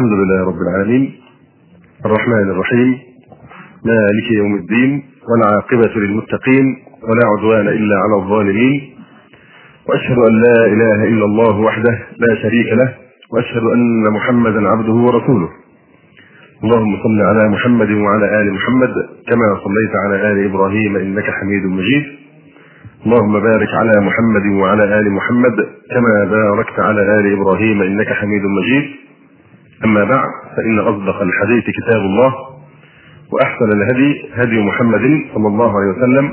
الحمد لله رب العالمين. الرحمن الرحيم. مالك يوم الدين والعاقبة للمتقين ولا عدوان إلا على الظالمين. وأشهد أن لا إله إلا الله وحده لا شريك له. وأشهد أن محمدا عبده ورسوله. اللهم صل على محمد وعلى آل محمد كما صليت على آل إبراهيم إنك حميد مجيد. اللهم بارك على محمد وعلى آل محمد كما باركت على آل إبراهيم إنك حميد مجيد. أما بعد فإن أصدق الحديث كتاب الله وأحسن الهدي هدي محمد صلى الله عليه وسلم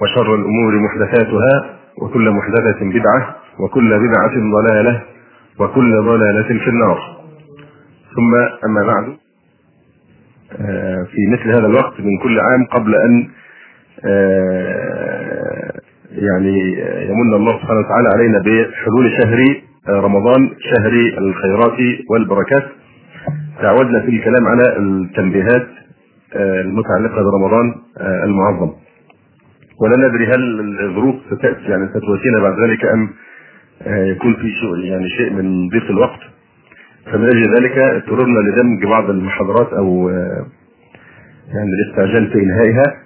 وشر الأمور محدثاتها وكل محدثة بدعة وكل بدعة ضلالة وكل ضلالة في النار. ثم أما بعد في مثل هذا الوقت من كل عام قبل أن يعني يمن الله سبحانه وتعالى علينا بحلول شهر رمضان شهر الخيرات والبركات. تعودنا في الكلام على التنبيهات المتعلقة برمضان المعظم. ولا ندري هل الظروف ستأتي يعني ستواتينا بعد ذلك أم يكون في شيء يعني شيء من ضيق الوقت. فمن أجل ذلك اضطررنا لدمج بعض المحاضرات أو يعني الاستعجال في إنهائها.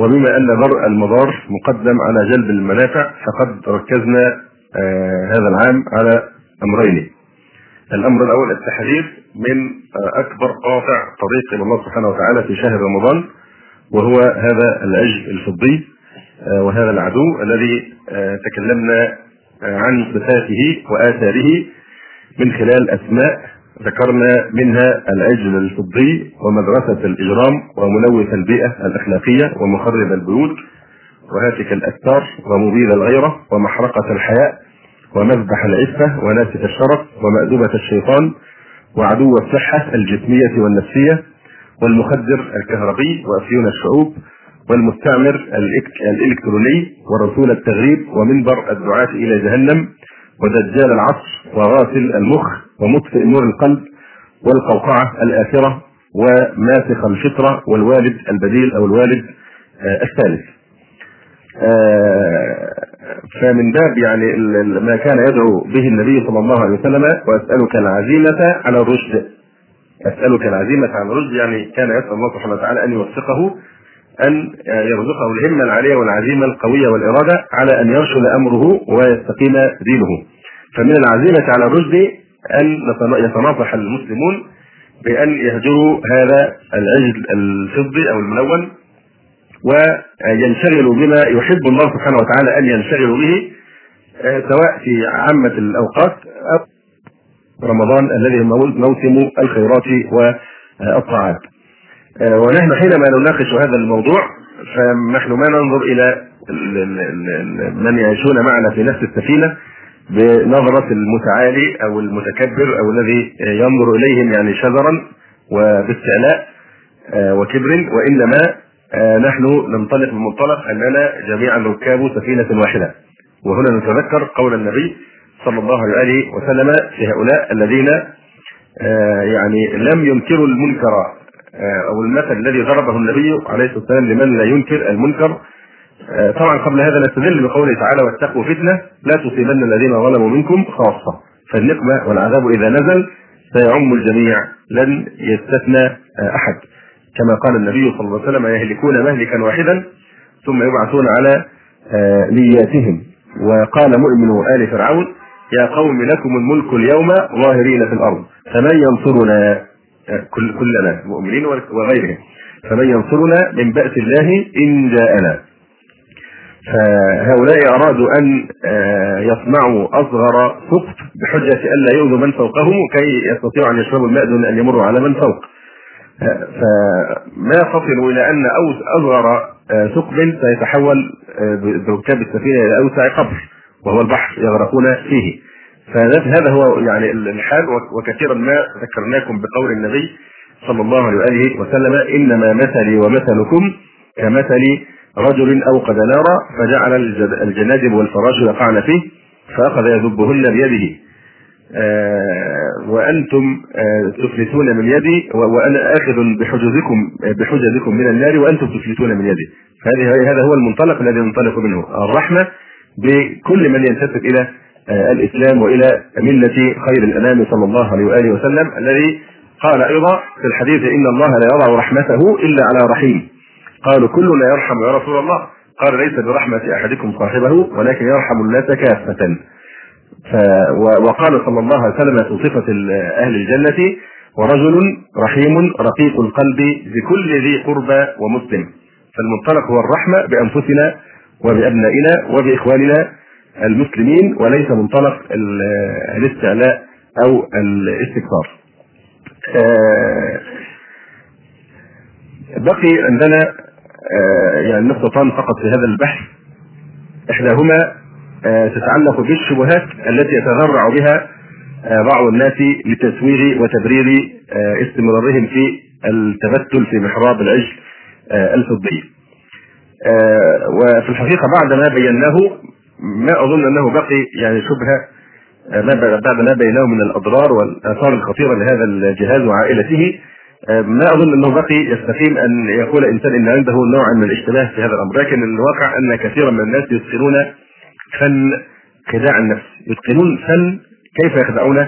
وبما أن درء المضار مقدم على جلب المنافع فقد ركزنا هذا العام على أمرين. الأمر الأول التحذير من أكبر قاطع طريق إلى الله سبحانه وتعالى في شهر رمضان وهو هذا العجل الفضي وهذا العدو الذي تكلمنا عن صفاته وآثاره من خلال أسماء ذكرنا منها العجل الفضي ومدرسة الإجرام وملوث البيئة الأخلاقية ومخرب البيوت وهاتك الأستار ومبيد الغيرة ومحرقة الحياء ومذبح العفة وناسف الشرف ومأدبة الشيطان وعدو الصحة الجسمية والنفسية والمخدر الكهربي وأفيون الشعوب والمستعمر الإلكتروني ورسول التغريب ومنبر الدعاة إلى جهنم ودجال العصر وغاسل المخ ومطفئ نور القلب والقوقعة الآخرة وماسخ الفطرة والوالد البديل أو الوالد الثالث. فمن باب يعني ما كان يدعو به النبي صلى الله عليه وسلم وأسألك العزيمة على الرشد. أسألك العزيمة على الرشد يعني كان يسأل الله سبحانه وتعالى أن يوفقه أن يرزقه الهمة العاليه والعزيمة القوية والإرادة على أن يرشد أمره ويستقيم دينه فمن العزيمة على الرشد أن يتناصح المسلمون بأن يهجروا هذا العجل الفضي أو الملون وينشغلوا بما يحب الله سبحانه وتعالى أن ينشغلوا به سواء في عامة الأوقات أو رمضان الذي هو موسم الخيرات والطاعات. ونحن حينما نناقش هذا الموضوع فنحن ما ننظر إلى من يعيشون معنا في نفس السفينة بنظرة المتعالي أو المتكبر أو الذي ينظر إليهم يعني شذرا وباستعلاء وكبر وإنما نحن ننطلق من منطلق أننا جميعا ركاب سفينة واحدة. وهنا نتذكر قول النبي صلى الله عليه وسلم في هؤلاء الذين يعني لم ينكروا المنكر أو المثل الذي ضربه النبي عليه الصلاة والسلام لمن لا ينكر المنكر. طبعا قبل هذا نستدل بقوله تعالى واتقوا فتنة لا تصيبن الذين ظلموا منكم خاصة. فالنقمة والعذاب إذا نزل سيعم الجميع لن يستثنى أحد. كما قال النبي صلى الله عليه وسلم يهلكون مهلكا واحدا ثم يبعثون على نياتهم. وقال مؤمن آل فرعون يا قوم لكم الملك اليوم ظاهرين في الأرض فمن ينصرنا؟ كل كلنا مؤمنين وغيرهم. فمن ينصرنا من بأس الله إن جاءنا. فهؤلاء أرادوا أن يصنعوا أصغر سقط بحجة الا يؤذوا من فوقهم كي يستطيعوا أن يشربوا الماء دون أن يمروا على من فوق. فما فصلوا إلى أن أصغر ثقب سيتحول بركاب السفينة إلى أوسع قبر وهو البحر يغرقون فيه. فهذا هو يعني الحال وكثيرا ما ذكرناكم بقول النبي صلى الله عليه واله وسلم إنما مثلي ومثلكم كمثل رجل أوقد نارا فجعل الجنادب والفراش يقعن فيه فأخذ يذبهن بيده آه وأنتم آه تفلتون من يدي وأنا آخذ بحجزكم بحجزكم من النار وأنتم تفلتون من يدي. هذا هو المنطلق الذي ننطلق منه الرحمة بكل من ينتسب إلى الإسلام وإلى ملة خير الأنام صلى الله عليه وآله وسلم الذي قال أيضا في الحديث إن الله لا يضع رحمته إلا على رحيم. قالوا كلنا يرحم يا رسول الله. قال ليس برحمة أحدكم صاحبه ولكن يرحم الناس كافة. ف وقال صلى الله عليه وسلم في صفة أهل الجنة ورجل رحيم رقيق القلب بكل ذي قربى ومسلم. فالمنطلق هو الرحمة بأنفسنا وبأبنائنا وبإخواننا المسلمين وليس منطلق الاستعلاء أو الاستكثار آه، بقي عندنا آه، يعني نقطتان فقط في هذا البحث إحداهما آه، تتعلق بالشبهات التي يتذرع بها بعض الناس لتسويغ وتبرير استمرارهم في التبتل في محراب العجل الفضي. وفي الحقيقة بعد ما بيناه ما أظن أنه بقي يعني شبهه ما بعد ما بيناه من الأضرار والآثار الخطيرة لهذا الجهاز وعائلته. ما أظن أنه بقي يستقيم أن يقول انسان إن عنده نوع من الاشتباه في هذا الأمر. لكن الواقع أن كثيرا من الناس يتقنون فن خداع النفس. يتقنون فن كيف يخدعون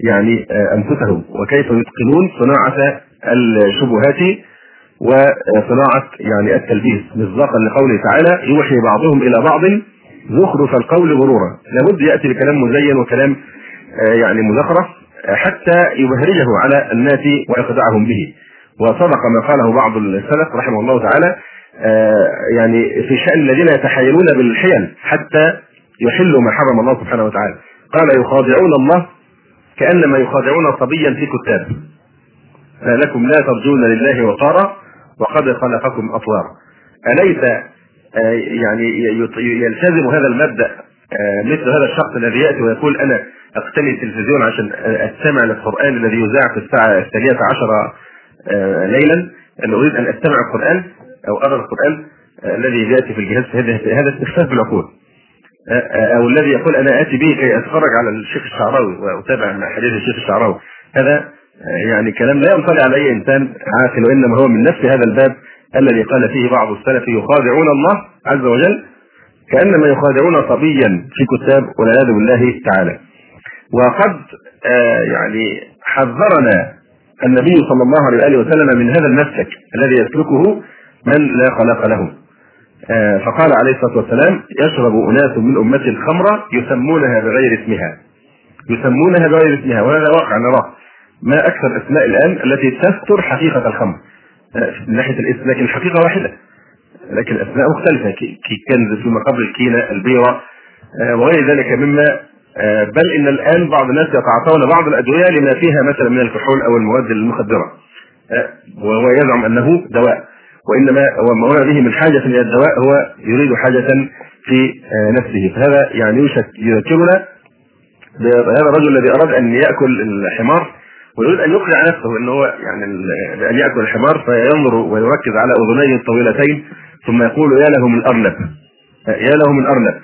يعني أنفسهم. وكيف يتقنون صناعة الشبهات وصناعة يعني التلبيس. مصداقا لقوله تعالى يوحي بعضهم إلى بعض زخرف القول غرورا. لابد يأتي بكلام مزين وكلام آه، يعني مزخرف آه، حتى يبهرجه على الناس ويخدعهم به. وصدق ما قاله بعض السلف رحمه الله تعالى آه، يعني في شأن الذين يتحايلون بالحيل حتى يحلوا ما حرم الله سبحانه وتعالى. قال يخادعون الله كأنما يخادعون صبيا في كتاب. لكم لا ترجون لله وقارا وقد خلقكم أطوارا. أليس يعني يلتزم هذا المبدأ آه، مثل هذا الشخص الذي يأتي ويقول أنا أقتني التلفزيون عشان أستمع للقرآن الذي يذاع في الساعة الثانية عشر آه، ليلا أن أريد أن أستمع القرآن أو ارى القرآن الذي يأتي في الجهاز هذا استخفاف بالعقول. أو الذي يقول أنا آتي به كي أتفرج على الشيخ الشعراوي وأتابع حديث الشيخ الشعراوي. هذا يعني كلام لا ينطلي على أي إنسان عاقل وإنما هو من نفس هذا الباب الذي قال فيه بعض السلف يخادعون الله عز وجل كأنما يخادعون صبيا في كتاب والعياذ بالله تعالى. وقد آه يعني حذرنا النبي صلى الله عليه وآله وسلم من هذا المسلك الذي يسلكه من لا خلاق له. آه فقال عليه الصلاة والسلام: يشرب أناس من امتي الخمر يسمونها بغير اسمها. يسمونها بغير اسمها وهذا واقع نراه. ما أكثر اسماء الآن التي تستر حقيقة الخمر. من ناحية الاسم لكن الحقيقة واحدة. لكن الاسماء مختلفة. كنز ثم قبل الكينه البيرة آه، وغير ذلك مما آه، بل إن الآن بعض الناس يتعاطون بعض الأدوية لما فيها مثلا من الكحول أو المواد المخدرة. آه، وهو يزعم أنه دواء. وإنما وما به من حاجة إلى الدواء هو يريد حاجة في نفسه. فهذا يعني يذكرنا بهذا الرجل الذي أراد أن يأكل الحمار. ويريد أن يقنع نفسه إن هو يعني بأن يأكل الحمار فينظر ويركز على اذنيه الطويلتين ثم يقول يا له من ارنب يا له من ارنب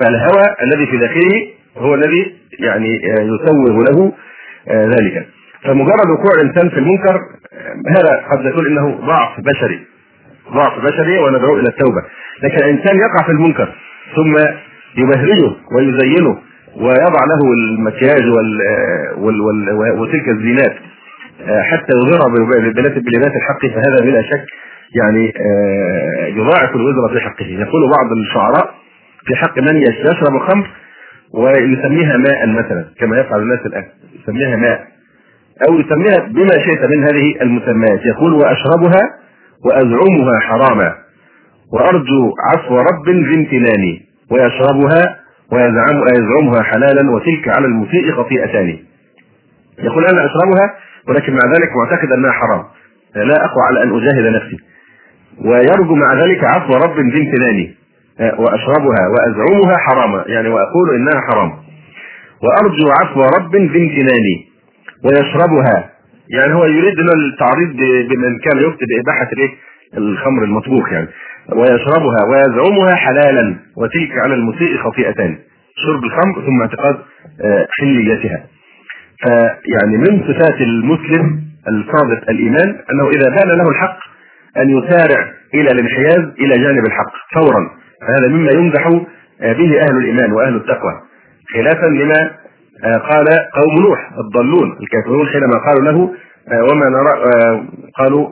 فالهوى الذي في داخله هو الذي يعني يسوغ له ذلك. فمجرد وقوع الإنسان في المنكر هذا قد نقول إنه ضعف بشري. ضعف بشري وندعو إلى التوبة. لكن الإنسان يقع في المنكر ثم يبهرجه ويزينه ويضع له المكياج وال وال وال وتلك الزينات آه، حتى يظهرها بلباس الحق فهذا بلا شك يعني آه، يضاعف الوزر في حقه. يقول بعض الشعراء في حق من يشرب الخمر ويسميها ماء مثلا كما يفعل الناس الآن يسميها ماء أو يسميها بما شئت من هذه المسميات. يقول وأشربها وأزعمها حراما وأرجو عفو رب ذي امتناني ويشربها ويزعم يزعمها حلالا وتلك على المسيء خطيئتان. يقول أنا أشربها ولكن مع ذلك معتقد أنها حرام. لا أقوى على أن أجاهد نفسي. ويرجو مع ذلك عفو رب ذي امتناني وأشربها وأزعمها حراما. يعني وأقول إنها حرام. وأرجو عفو رب ذي امتناني ويشربها. يعني هو يريد التعريض بمن كان يفتي بإباحة الإيه؟ الخمر المطبوخ يعني. ويشربها ويزعمها حلالا وتلك على المسيء خطيئتان. شرب الخمر ثم اعتقاد آه، حليتها. فيعني من صفات المسلم الصادق الإيمان أنه إذا بان له الحق أن يسارع إلى الانحياز إلى جانب الحق فورا. فهذا مما يمدح آه، به أهل الإيمان وأهل التقوى. خلافا لما آه، قال قوم نوح الضالون الكافرون حينما قالوا له وما نرى قالوا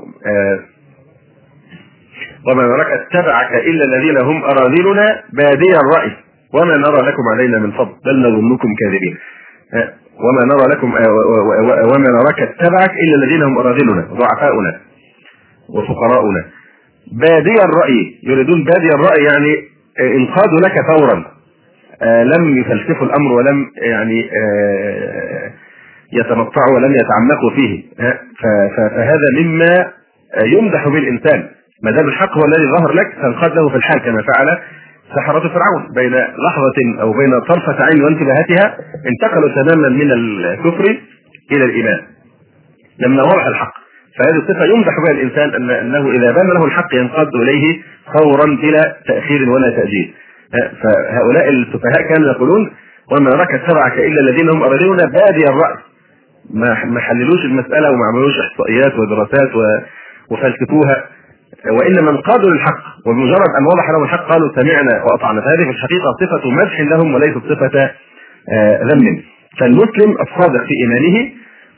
وما نراك اتبعك إلا الذين هم أراذلنا بادي الرأي. وما نرى لكم علينا من فضل بل نظنكم كاذبين. وما نرى لكم وما نراك اتبعك إلا الذين هم أراذلنا ضعفاؤنا وفقراؤنا. بادي الرأي يريدون بادي الرأي يعني انقادوا لك فورا. لم يفلسفوا الأمر ولم يعني يتمطعوا ولم يتعمقوا فيه. فهذا مما يمدح به الانسان ما دام الحق هو الذي ظهر لك فانقاد له في الحال كما فعل سحرة فرعون. بين لحظة أو بين طرفة عين وانتباهاتها انتقلوا تماما من الكفر إلى الإيمان. لما وضح الحق فهذه الصفة يمدح بها الإنسان أن أنه إذا بان له الحق ينقاد إليه فورا بلا تأخير ولا تأجيل. فهؤلاء السفهاء كانوا يقولون وما نراك اتبعك إلا الذين هم اراذلون بادي الرأي. ما حللوش المسألة وما عملوش إحصائيات ودراسات وفلسفوها. وانما انقادوا للحق وبمجرد أن وضح لهم الحق قالوا سمعنا وأطعنا. فهذه في الحقيقة صفة مدح لهم وليست صفة آه، ذم. فالمسلم الصادق في إيمانه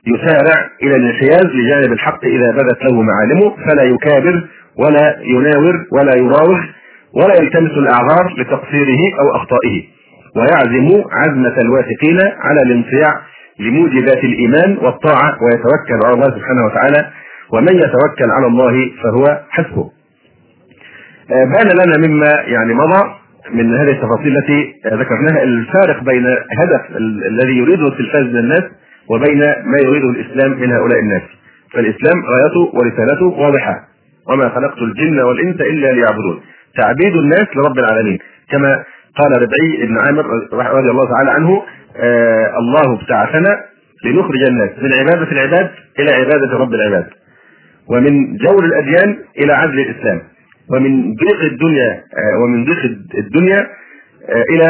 يسارع إلى الانحياز لجانب الحق إذا بدت له معالمه فلا يكابر ولا يناور ولا يراوغ ولا يلتمس الأعذار لتقصيره أو أخطائه. ويعزم عزمة الواثقين على الانصياع لموجبات الإيمان والطاعة ويتوكل على الله سبحانه وتعالى ومن يتوكل على الله فهو حسبه. آه، بان لنا مما يعني مضى من هذه التفاصيل التي ذكرناها الفارق بين هدف الذي يريده التلفاز من الناس وبين ما يريده الإسلام من هؤلاء الناس. فالإسلام غايته ورسالته واضحة وما خلقت الجن والإنس إلا ليعبدون. تعبيد الناس لرب العالمين كما قال ربعي بن عامر رضي الله تعالى عنه آه الله ابتعثنا لنخرج الناس من عبادة العباد إلى عبادة رب العباد ومن جور الأديان إلى عدل الإسلام. ومن ضيق الدنيا آه ومن ضيق الدنيا آه إلى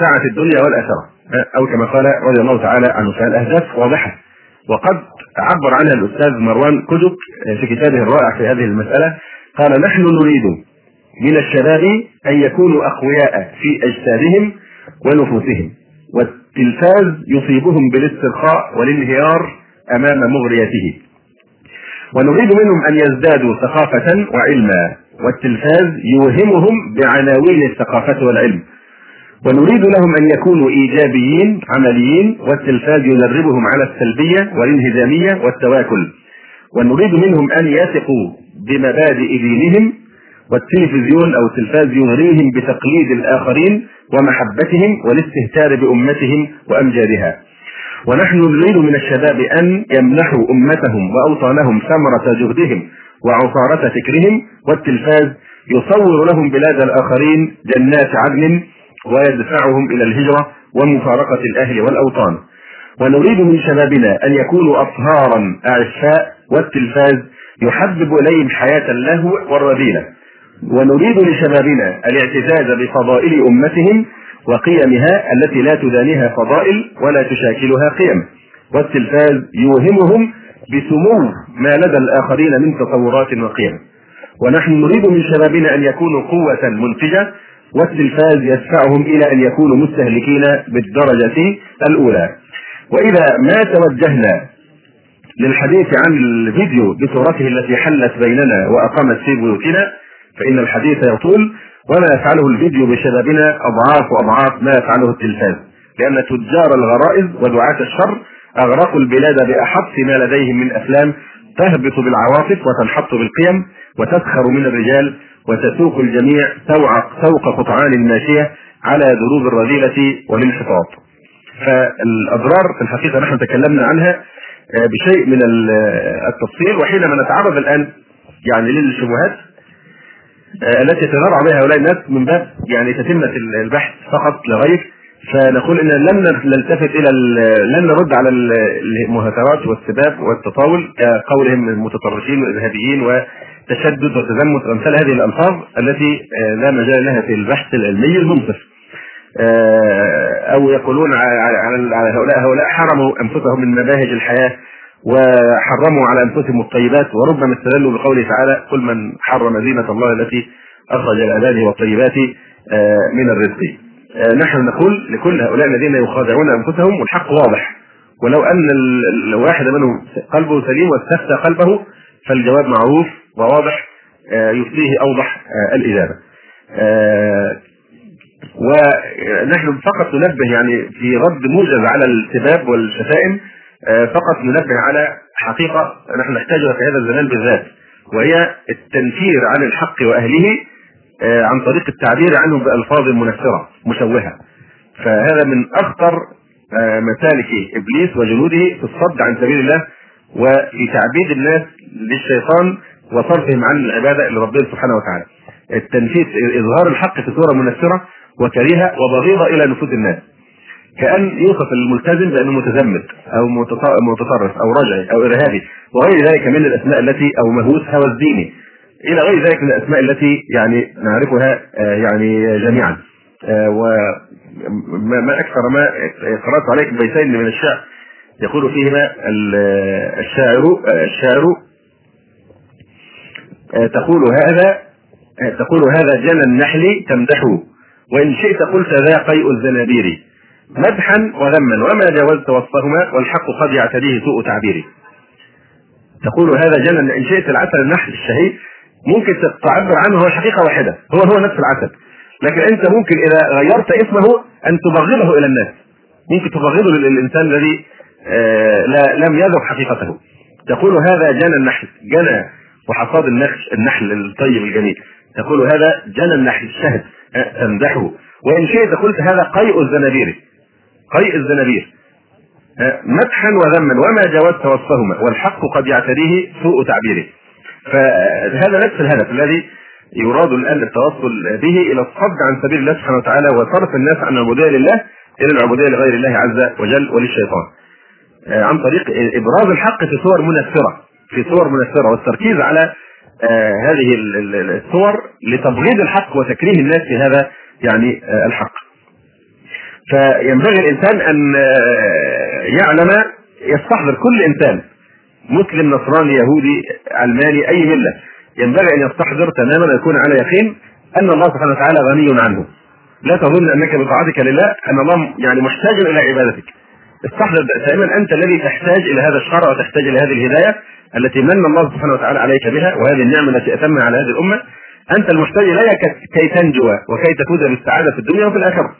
سعة الدنيا والآخرة. آه، أو كما قال رضي الله تعالى عنه فالأهداف واضحة. وقد عبر عنها الأستاذ مروان كدك في كتابه الرائع في هذه المسألة. قال نحن نريد من الشباب أن يكونوا أقوياء في أجسادهم ونفوسهم والتلفاز يصيبهم بالاسترخاء والانهيار أمام مغرياته. ونريد منهم أن يزدادوا ثقافة وعلما والتلفاز يوهمهم بعناوين الثقافة والعلم ونريد لهم أن يكونوا إيجابيين عمليين والتلفاز يدربهم على السلبية والانهزامية والتواكل ونريد منهم أن يثقوا بمبادئ دينهم والتلفزيون أو التلفاز يغريهم بتقليد الآخرين ومحبتهم والاستهتار بأمتهم وأمجادها. ونحن نريد من الشباب أن يمنحوا أمتهم وأوطانهم ثمرة جهدهم وعصارة فكرهم والتلفاز يصور لهم بلاد الآخرين جنات عدن ويدفعهم إلى الهجرة ومفارقة الأهل والأوطان. ونريد من شبابنا أن يكونوا أطهارا اعفاء والتلفاز يحبب إليهم حياة اللهو والرذيلة ونريد لشبابنا الاعتزاز بفضائل أمتهم وقيمها التي لا تدانيها فضائل ولا تشاكلها قيم. والتلفاز يوهمهم بسمو ما لدى الآخرين من تصورات وقيم. ونحن نريد من شبابنا أن يكونوا قوة منتجة والتلفاز يدفعهم إلى أن يكونوا مستهلكين بالدرجة الأولى. وإذا ما توجهنا للحديث عن الفيديو بصورته التي حلت بيننا وأقامت في بيوتنا فإن الحديث يطول وما يفعله الفيديو بشبابنا أضعاف وأضعاف ما يفعله التلفاز. لأن تجار الغرائز ودعاة الشر أغرقوا البلاد بأحط ما لديهم من أفلام تهبط بالعواطف وتنحط بالقيم وتسخر من الرجال وتسوق الجميع سوق قطعان ماشية على دروب الرذيلة والانحطاط. فالأضرار في الحقيقة نحن تكلمنا عنها آه، بشيء من التفصيل. وحينما نتعرض الآن يعني للشبهات التي تنرع بها هؤلاء الناس من باب يعني تتمة البحث فقط لغير فنقول إن لم نلتفت إلى لن نرد على المهاترات والسباب والتطاول كقولهم المتطرفين والإرهابيين وتشدد وتزمت وامثال هذه الألفاظ التي آه، لا مجال لها في البحث العلمي المنصف. آه، أو يقولون على هؤلاء هؤلاء حرموا أنفسهم من مباهج الحياة وحرموا على أنفسهم الطيبات وربما استدلوا بقوله تعالى قل من حرم زينة الله التي أخرج لعباده والطيبات آه، من الرزق نحن نقول لكل هؤلاء الذين يخادعون أنفسهم والحق واضح ولو أن الواحد منهم قلبه سليم واستفتى قلبه فالجواب معروف وواضح يفديه أوضح الإجابة. ونحن فقط ننبه يعني في رد موجز على السباب والشتائم فقط ننبه على حقيقة نحن نحتاجها في هذا الزمان بالذات وهي التنفير عن الحق وأهله عن طريق التعبير عنه بألفاظ منفرة مشوهة فهذا من أخطر مسالك إبليس وجنوده في الصد عن سبيل الله وفي تعبيد الناس للشيطان وصرفهم عن العبادة لربنا سبحانه وتعالى. التنفيذ إظهار الحق في صورة منفرة وكريهة وبغيضة إلى نفوس الناس. كأن يوصف الملتزم بأنه متزمت أو متطرف أو رجعي أو إرهابي وغير ذلك من الأسماء التي أو مهووس هوى الديني إلى غير ذلك من الأسماء التي يعني نعرفها يعني جميعا. وما أكثر ما قرات عليكم بيتين من الشعر يقول فيهما الشاعر الشاعر تقول هذا تقول هذا جنى النحل تمدحه وإن شئت قلت ذا قيء الزنابير. مدحا وذما وما جاوزت وصفهما والحق قد يعتريه سوء تعبيري. تقول هذا جنى إن شئت العسل النحل الشهي ممكن تعبر عنه هو حقيقة واحدة هو هو نفس العسل. لكن أنت ممكن إذا غيرت اسمه أن تبغضه إلى الناس. ممكن تبغضه للإنسان الذي آه لا لم يذق حقيقته. تقول هذا جنى النحل جنى وحصاد النحل النحل الطيب الجميل. تقول هذا جنى النحل الشهد تمدحه. وإن شئت قلت هذا قيء الزنابير. قيء الزنابير مدحا وذما وما جاوزت وصفهما والحق قد يعتريه سوء تعبيره فهذا نفس الهدف الذي يراد الآن التوصل به إلى الصد عن سبيل الله سبحانه وتعالى وصرف الناس عن العبودية لله إلى العبودية لغير الله عز وجل وللشيطان. عن طريق إبراز الحق في صور منفرة في صور منفرة والتركيز على هذه الصور لتبغيض الحق وتكريه الناس في هذا يعني الحق. فينبغي الإنسان أن يعلم يستحضر كل إنسان مسلم نصراني يهودي علماني أي ملة. ينبغي أن يستحضر تماما ويكون على يقين أن الله سبحانه وتعالى غني عنه. لا تظن أنك بطاعتك لله أن الله يعني محتاج إلى عبادتك. استحضر دائما أنت الذي تحتاج إلى هذا الشرع وتحتاج إلى هذه الهداية التي من الله سبحانه وتعالى عليك بها وهذه النعمة التي اتمها على هذه الأمة. أنت المحتاج إليها كي تنجو وكي تفوز بالسعادة في الدنيا وفي الآخرة.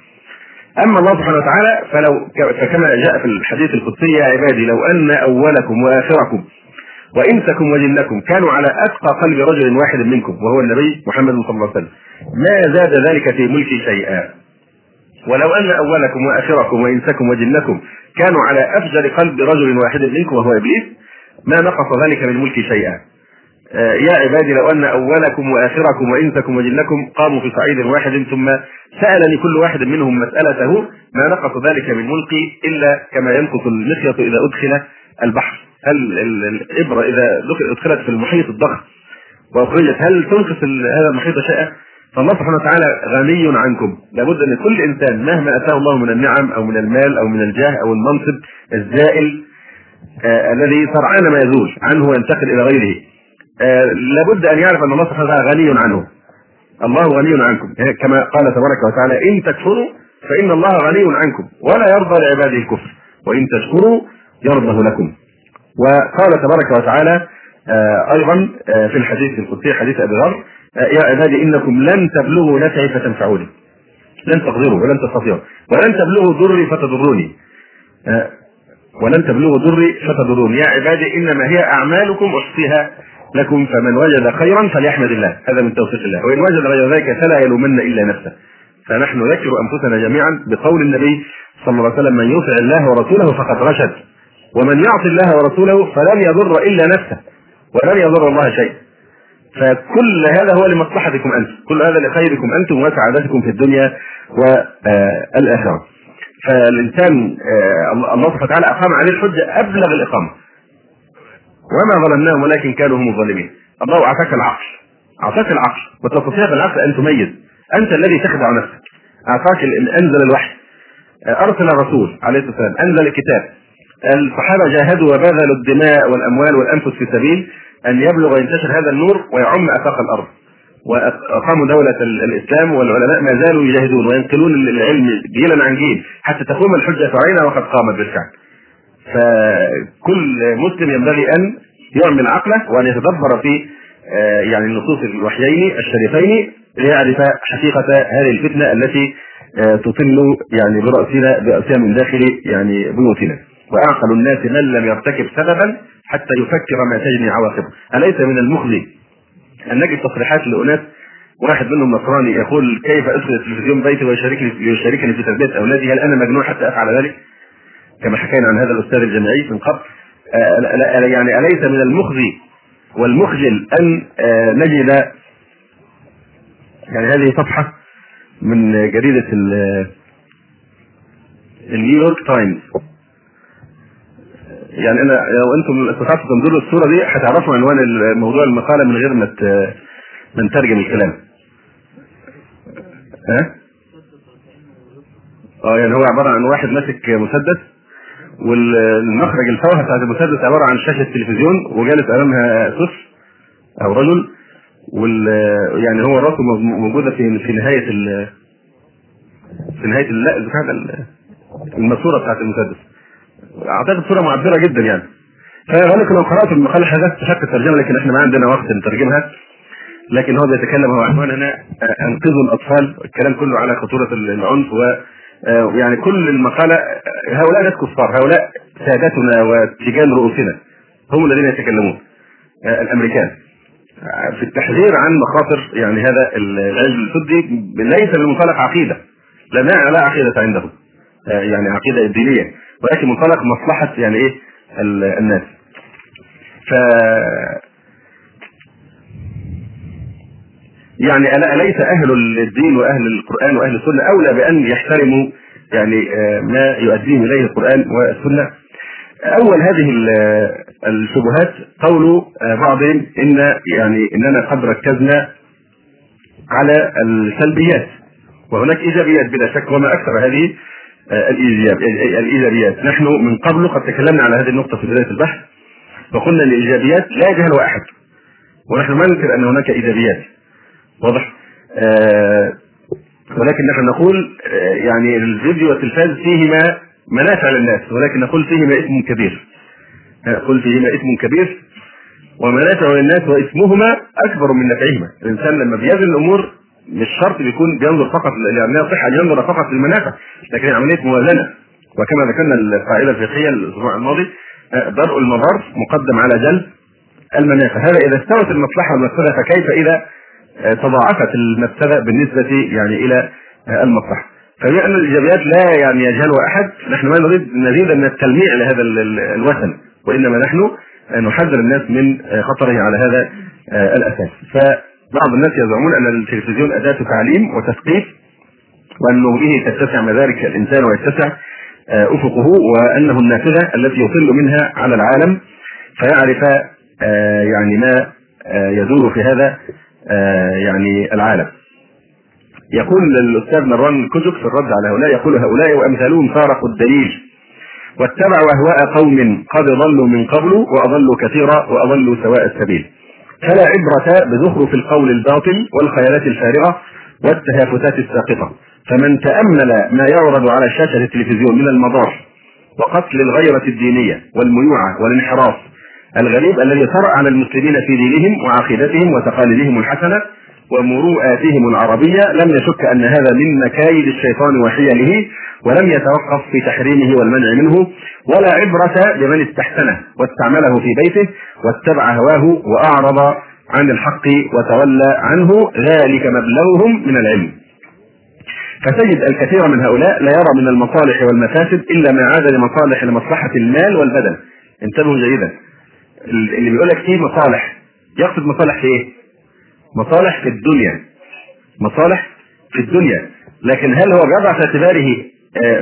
أما الله سبحانه وتعالى فلو فكما جاء في الحديث القدسي يا عبادي لو أن أولكم وآخركم وإنسكم وجنكم كانوا على أتقى قلب رجل واحد منكم وهو النبي محمد صلى الله عليه وسلم ما زاد ذلك في ملكي شيئا؟ ولو أن أولكم وآخركم وإنسكم وجنكم كانوا على أفجر قلب رجل واحد منكم وهو إبليس ما نقص ذلك من ملكي شيئا؟ يا عبادي لو أن أولكم وآخركم وإنسكم وجنكم قاموا في صعيد واحد ثم سالني كل واحد منهم مسألته ما نقص ذلك من ملكي إلا كما ينقص المخيط إذا أدخل البحر. هل الإبرة إذا أدخلت في المحيط الضخم وأخرجت هل تنقص هذا المحيط شيئا؟ فالله سبحانه وتعالى غني عنكم. لابد أن كل إنسان مهما أتاه الله من النعم أو من المال أو من الجاه أو المنصب الزائل آه الذي سرعان ما يزول عنه وينتقل إلى غيره. آه لابد أن يعرف أن الله سبحانه وتعالى غني عنه. الله غني عنكم. كما قال تبارك وتعالى إن تكفروا فإن الله غني عنكم. ولا يرضى لعباده الكفر. وإن تشكروا يرضه لكم. وقال تبارك وتعالى آه أيضا آه في الحديث القدسي حديث أبي ذر آه يا عبادي إنكم لن تبلغوا نفعي فتنفعوني لن تقدروا ولن تستطيعوا. ولن تبلغوا ضري فتضروني. ولن تبلغوا ضري فتضروني. يا عبادي إنما هي أعمالكم أحصيها. لكم فمن وجد خيرا فليحمد الله. هذا من توفيق الله. وإن وجد غير ذلك فلا يلومن إلا نفسه. فنحن نذكر أنفسنا جميعا بقول النبي صلى الله عليه وسلم من يطع الله ورسوله فقد رشد. ومن يعصي الله ورسوله فلن يضر إلا نفسه ولن يضر الله شيء. فكل هذا هو لمصلحتكم أنتم. كل هذا لخيركم أنتم وسعادتكم في الدنيا والآخرة. فالإنسان الله سبحانه وتعالى أقام عليه الحجة أبلغ الإقامة. وما ظلمناهم ولكن كانوا هم الظالمين. الله اعطاك العقل اعطاك العقل وتستطيع بالعقل ان تميز أنت الذي تخدع نفسك. اعطاك أنزل الوحي. أرسل الرسول عليه الصلاة والسلام. أنزل الكتاب. الصحابة جاهدوا وبذلوا الدماء والأموال والأنفس في سبيل أن يبلغ وينتشر هذا النور ويعم افاق الأرض. وأقاموا دولة الإسلام والعلماء ما زالوا يجاهدون وينقلون العلم جيلا عن جيل حتى تقوم الحجة علينا وقد قامت بالفعل. فكل مسلم ينبغي أن يعمل عقله وأن يتدبر في آه، يعني النصوص الوحيين الشريفين ليعرف حقيقة هذه الفتنة التي آه، تطل يعني برأسنا براسها من داخل يعني بيوتنا. وأعقل الناس من لم يرتكب سببا حتى يفكر ما تجني عواقبه، أليس من المخزي أن نجد تصريحات لأناس واحد منهم نصراني يقول كيف أدخل التلفزيون بيتي ويشاركني يشاركني في تربية أولادي هل أنا مجنون حتى أفعل ذلك؟ كما حكينا عن هذا الأستاذ الجامعي من قبل آه، يعني أليس من المخزي والمخجل أن آه، نجد يعني هذه صفحة من جريدة النيويورك تايمز يعني أنا لو أنتم استطعتوا تنظروا الصورة دي هتعرفوا عنوان موضوع المقالة من غير ما ما نترجم الكلام. ها؟ آه يعني هو عبارة عن واحد ماسك مسدس والمخرج الفوهة بتاعت المسدس عبارة عن شاشة تلفزيون وجالس أمامها طفل أو رجل وال يعني هو راسه موجودة في في نهاية ال في نهاية لا بتاعت الماسورة بتاعت المسدس. أعتقد صورة معبرة جدا يعني. فغالبا لو قرأت المقاله حدثت تشك الترجمة لكن إحنا ما عندنا وقت نترجمها. لكن هو بيتكلم هو عنوان هنا أنقذوا الأطفال. الكلام كله على خطورة العنف و يعني كل المقالة هؤلاء ناس كفار هؤلاء سادتنا وتيجان رؤوسنا هم الذين يتكلمون الأمريكان. في التحذير عن مخاطر يعني هذا العلم السدي ليس من منطلق عقيدة لا لا عقيدة عندهم يعني عقيدة دينية ولكن منطلق مصلحة يعني إيه الناس. ف يعني أليس أهل الدين وأهل القرآن وأهل السنة أولى بأن يحترموا يعني آه، ما يؤديه إليه القرآن والسنة؟ أول هذه الشبهات قول آه، بعضهم إن يعني إننا قد ركزنا على السلبيات وهناك إيجابيات بلا شك وما أكثر هذه آه، الإيجابيات. نحن من قبل قد تكلمنا على هذه النقطة في بداية البحث وقلنا الإيجابيات لا يجهل أحد ونحن ما ننكر أن هناك إيجابيات. واضح؟ آه ولكن نحن نقول آه يعني الفيديو والتلفاز فيهما منافع للناس ولكن نقول فيهما اسم كبير. نقول فيهما اسم كبير ومنافع للناس واسمهما أكبر من نفعهما. الإنسان لما بيزن الأمور مش شرط بيكون بينظر فقط يعني يصح ان ينظر فقط للمنافع لكن عملية موازنة. وكما ذكرنا القاعدة الفقهية الأسبوع الماضي آه، درء المضار مقدم على جلب المنافع. هذا إذا استوت المصلحة والمفسده فكيف إذا آه، تضاعفت المفسده بالنسبة يعني إلى آه، المصلحة. فبما أن الإيجابيات لا يعني يجهلها أحد نحن ما نريد نزيد من التلميع لهذا الوثن وإنما نحن نحذر الناس من خطره على هذا الأساس. بعض الناس يزعمون أن التلفزيون أداة تعليم وتثقيف وانه به تتسع مدارك الإنسان ويتسع آه، أفقه وأنه النافذة التي يطل منها على العالم. فيعرف آه، يعني ما آه، يدور في هذا يعني العالم. يقول الأستاذ مروان كجك في الرد على هؤلاء يقول هؤلاء وأمثالهم فارقوا الدليل واتبعوا أهواء قوم قد ضلوا من قبل وأضلوا كثيرا وأضلوا سواء السبيل. فلا عبرة بزخرف القول الباطل والخيالات الفارغة والتهافتات الساقطة فمن تأمل ما يعرض على شاشة التلفزيون من المضار وقتل الغيرة الدينية والميوعة والانحراف الغريب الذي طرأ على المسلمين في دينهم وعقيدتهم وتقاليدهم الحسنة ومروءاتهم العربية لم يشك أن هذا من مكايد الشيطان وحيله ولم يتوقف في تحريمه والمنع منه ولا عبرة لمن استحسنه واستعمله في بيته واتبع هواه وأعرض عن الحق وتولى عنه ذلك مبلغهم من العلم. فتجد الكثير من هؤلاء لا يرى من المصالح والمفاسد إلا ما عاد لمصالح لمصلحه المال والبدن. انتبهوا جيدا. اللي بيقول لك فيه مصالح. يقصد مصالح في إيه؟ مصالح في الدنيا. مصالح في الدنيا. لكن هل هو بيضع في اعتباره آه،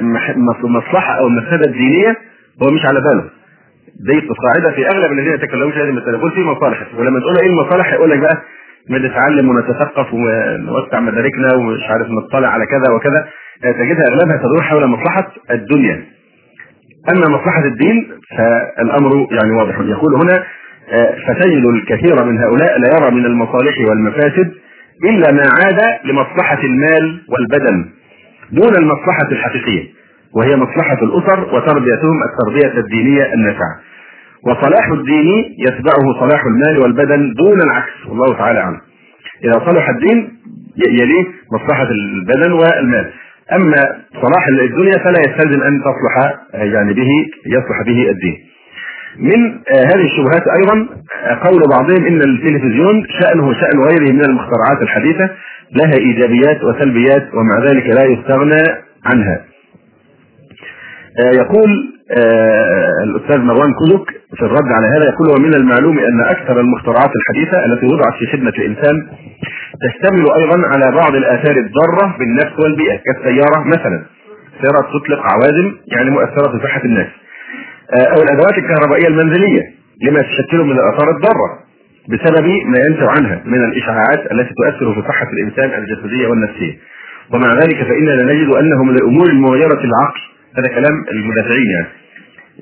مصلحة أو المفسده الدينيه هو مش على باله. دي القاعدة في أغلب الذين يتكلمون في هذه المسألة. يقول في مصالح. ولما تقول إيه المصالح يقول لك بقى نتعلم ونتثقف ونوسع مداركنا ومش عارف نطلع على كذا وكذا. آه، تجدها أغلبها تدور حول مصلحة الدنيا. أما مصلحة الدين فالأمر يعني واضح يقول هنا آه، فتجد الكثير من هؤلاء لا يرى من المصالح والمفاسد إلا ما عاد لمصلحة المال والبدن دون المصلحة الحقيقية وهي مصلحة الأسر وتربيتهم التربية الدينية النافعة. وصلاح الدين يتبعه صلاح المال والبدن دون العكس والله تعالى أعلم. إذا صلح الدين يليه مصلحة البدن والمال. أما صلاح الدنيا فلا يستلزم أن تصلح يعني به يصلح به الدين من آه، هذه الشبهات أيضا آه، قول بعضهم إن التلفزيون شأنه شأن غيره من المخترعات الحديثة لها إيجابيات وسلبيات ومع ذلك لا يستغنى عنها. آه، يقول الأستاذ مروان كلوك في الرد على هذا يقول ومن المعلوم أن أكثر المخترعات الحديثة التي وضعت في خدمة الإنسان تشتمل أيضا على بعض الآثار الضارة بالنفس والبيئة كالسيارة مثلا. سيارة تطلق عوازل يعني مؤثرة في صحة الناس. أو الأدوات الكهربائية المنزلية لما تشكله من الآثار الضارة بسبب ما ينتج عنها من الإشعاعات التي تؤثر في صحة الإنسان الجسدية والنفسية. ومع ذلك فإننا نجد انه من الأمور المغيره للعقل هذا كلام المدافعين يعني.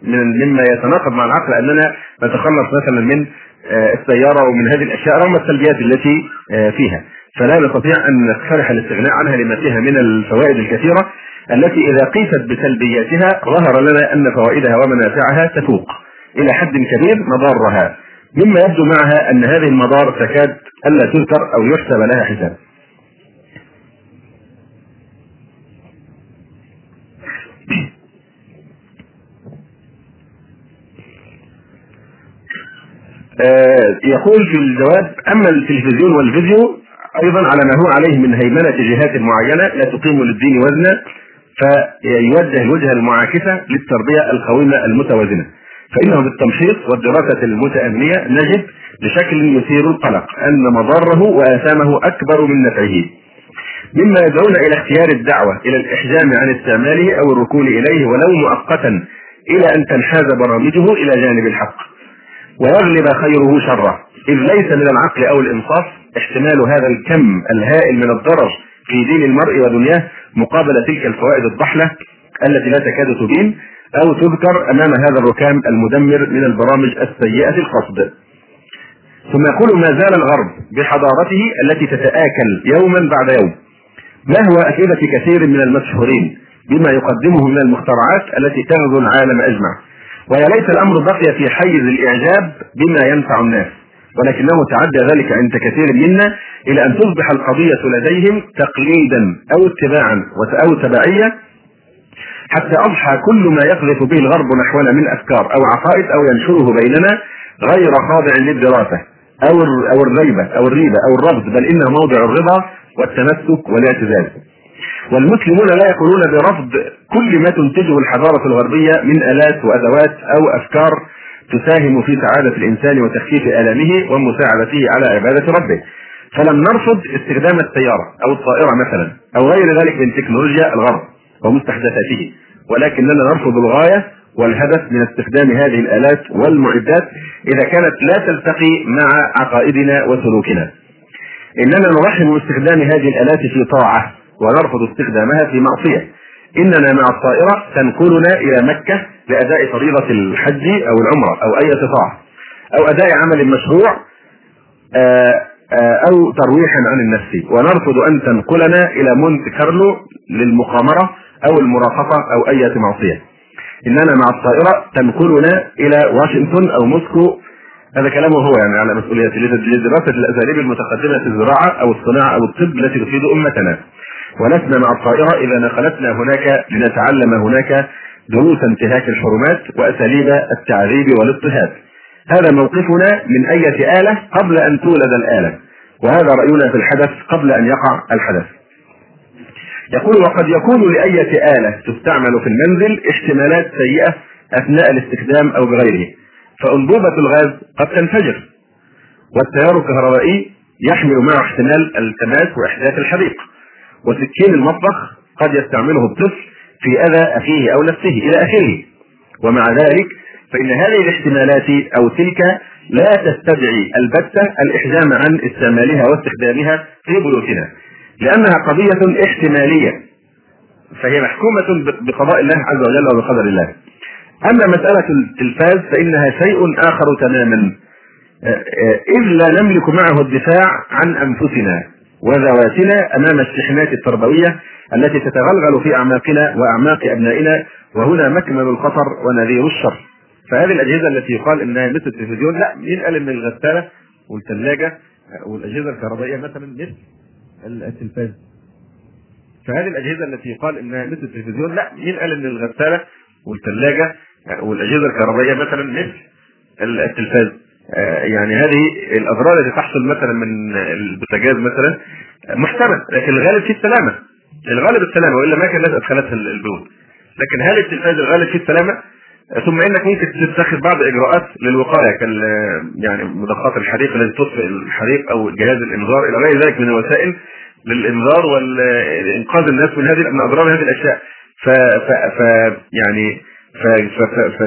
مما يتناقض مع العقل أننا نتخلص مثلا من آه، السيارة ومن هذه الأشياء رغم السلبيات التي آه، فيها. فلا نستطيع أن نقترح الاستغناء عنها لما فيها من الفوائد الكثيرة التي إذا قيست بسلبياتها ظهر لنا أن فوائدها ومنافعها تفوق إلى حد كبير مضارها. مما يبدو معها أن هذه المضار تكاد ألا تذكر أو يحسب لها حساب. يقول في الجواب أما التلفزيون والفيديو أيضا على ما هو عليه من هيمنة جهات معينة لا تقيم للدين وزنا فيوجه الوجهه المعاكسة للتربية القويمة المتوازنة. فإنه بالتمشيط والدراسة المتأنية نجد بشكل يثير القلق أن مضاره وآثامه أكبر من نفعه. مما يدعون إلى اختيار الدعوة إلى الإحجام عن استعماله أو الركون إليه ولو مؤقتا إلى أن تنحاز برامجه إلى جانب الحق. ويغلب خيره شره. إذ ليس من العقل أو الإنصاف احتمال هذا الكم الهائل من الضرر في دين المرء ودنياه مقابل تلك الفوائد الضحلة التي لا تكاد تبين أو تذكر أمام هذا الركام المدمر من البرامج السيئة القصد. ثم يقول ما زال الغرب بحضارته التي تتآكل يوما بعد يوم. نهو أفئدة كثير من المشهورين بما يقدمه من المخترعات التي تغزو العالم أجمع؟ ويا ليت الأمر بقي في حيز الإعجاب بما ينفع الناس ولكنه تعدى ذلك عند كثير منا إلى أن تصبح القضية لديهم تقليدا أو اتباعا أو تبعية حتى أضحى كل ما يقذف به الغرب نحونا من أفكار أو عقائد أو ينشره بيننا غير خاضع للدراسة أو أو الريبة أو الريبة أو الرفض بل إنه موضع الرضا والتمسك والاعتزاز. والمسلمون لا يقولون برفض كل ما تنتجه الحضارة الغربية من آلات وأدوات أو أفكار تساهم في سعادة الإنسان وتخفيف آلامه ومساعدته على عبادة ربه. فلم نرفض استخدام السيارة أو الطائرة مثلا أو غير ذلك من تكنولوجيا الغرب ومستحدثاته. ولكننا نرفض الغاية والهدف من استخدام هذه الآلات والمعدات إذا كانت لا تلتقي مع عقائدنا وسلوكنا. إننا نرحب باستخدام هذه الآلات في طاعة ونرفض استخدامها في معصية. إننا مع الطائرة تنقلنا إلى مكة لأداء فريضة الحج أو العمرة أو أي طاعة أو أداء عمل مشروع آه، آه، أو ترويح عن النفس. ونرفض أن تنقلنا إلى مونت كارلو للمقامرة أو المرافقة أو أي معصية. إننا مع الطائرة تنقلنا إلى واشنطن أو موسكو. هذا كلامه هو يعني على مسؤوليته لدراسة الأساليب المتقدمة في الزراعة أو الصناعة أو الطب التي تفيد أمتنا. ولسنا مع الطائرة إذا نقلتنا هناك لنتعلم هناك دروس انتهاك الحرمات وأساليب التعذيب والاضطهاد. هذا موقفنا من أية آلة قبل أن تولد الآلة وهذا رأينا في الحدث قبل أن يقع الحدث. يقول وقد يكون لأية آلة تستعمل في المنزل احتمالات سيئة أثناء الاستخدام أو بغيره فأنبوبة الغاز قد تنفجر. والتيار الكهربائي يحمل معه احتمال التماس وإحداث الحريق وسكين المطبخ قد يستعمله الطفل في أذى أخيه أو نفسه إلى آخره. ومع ذلك فإن هذه الاحتمالات أو تلك لا تستدعي البتة الإحجام عن استعمالها واستخدامها في بيوتنا. لأنها قضية احتمالية فهي محكومة بقضاء الله عز وجل وبقدر الله. أما مسألة التلفاز فإنها شيء آخر تماما إذ لا نملك معه الدفاع عن أنفسنا. وذواتنا أمام الشحنات التربوية التي تتغلغل في أعماقنا وأعماق أبنائنا وهنا مكمن الخطر ونذير الشر. فهذه الأجهزة التي يقال إنها مثل التلفزيون لا مين قال ان الغسالة والثلاجة والأجهزة الكهربائية مثلا مثل التلفاز فهذه الأجهزة التي يقال إنها مثل التلفزيون لا مين قال ان الغسالة والثلاجة والأجهزة الكهربائية مثلا مثل التلفاز يعني هذه الأضرار التي تحصل مثلا من البوتاجاز مثلا محتمل لكن الغالب فيه السلامة. الغالب السلامة وإلا ما كان الناس أدخلتها البيوت. لكن هل التلفاز الغالب فيه السلامة؟ ثم إنك ممكن تتخذ بعض إجراءات للوقاية كال يعني مضخات الحريق التي تطفئ الحريق أو جهاز الإنذار إلى غير ذلك من الوسائل للإنذار والإنقاذ الناس من هذه من أضرار هذه الأشياء. ف, ف, ف يعني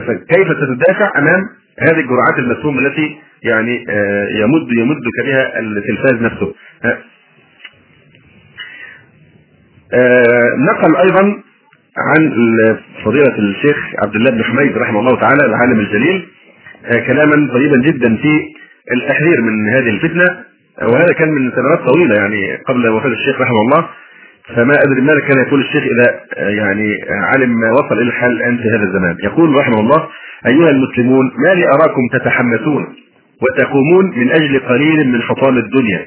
فكيف تتدافع أمام هذه الجرعات المسمومه التي يعني آه، يمد يمدك بها التلفاز نفسه. آه، نقل أيضا عن فضيلة الشيخ عبد الله بن حميد رحمه الله تعالى العالم الجليل آه، كلاما طيبا جدا في التحذير من هذه الفتنة وهذا كان من سنوات طويلة يعني قبل وفاة الشيخ رحمه الله. فما أدري ماذا كان يقول الشيخ اذا آه، يعني علم ما وصل إلى الحال الان في هذا الزمان. يقول رحمه الله أيها المسلمون ما لي أراكم تتحمسون وتقومون من أجل قليل من حطام الدنيا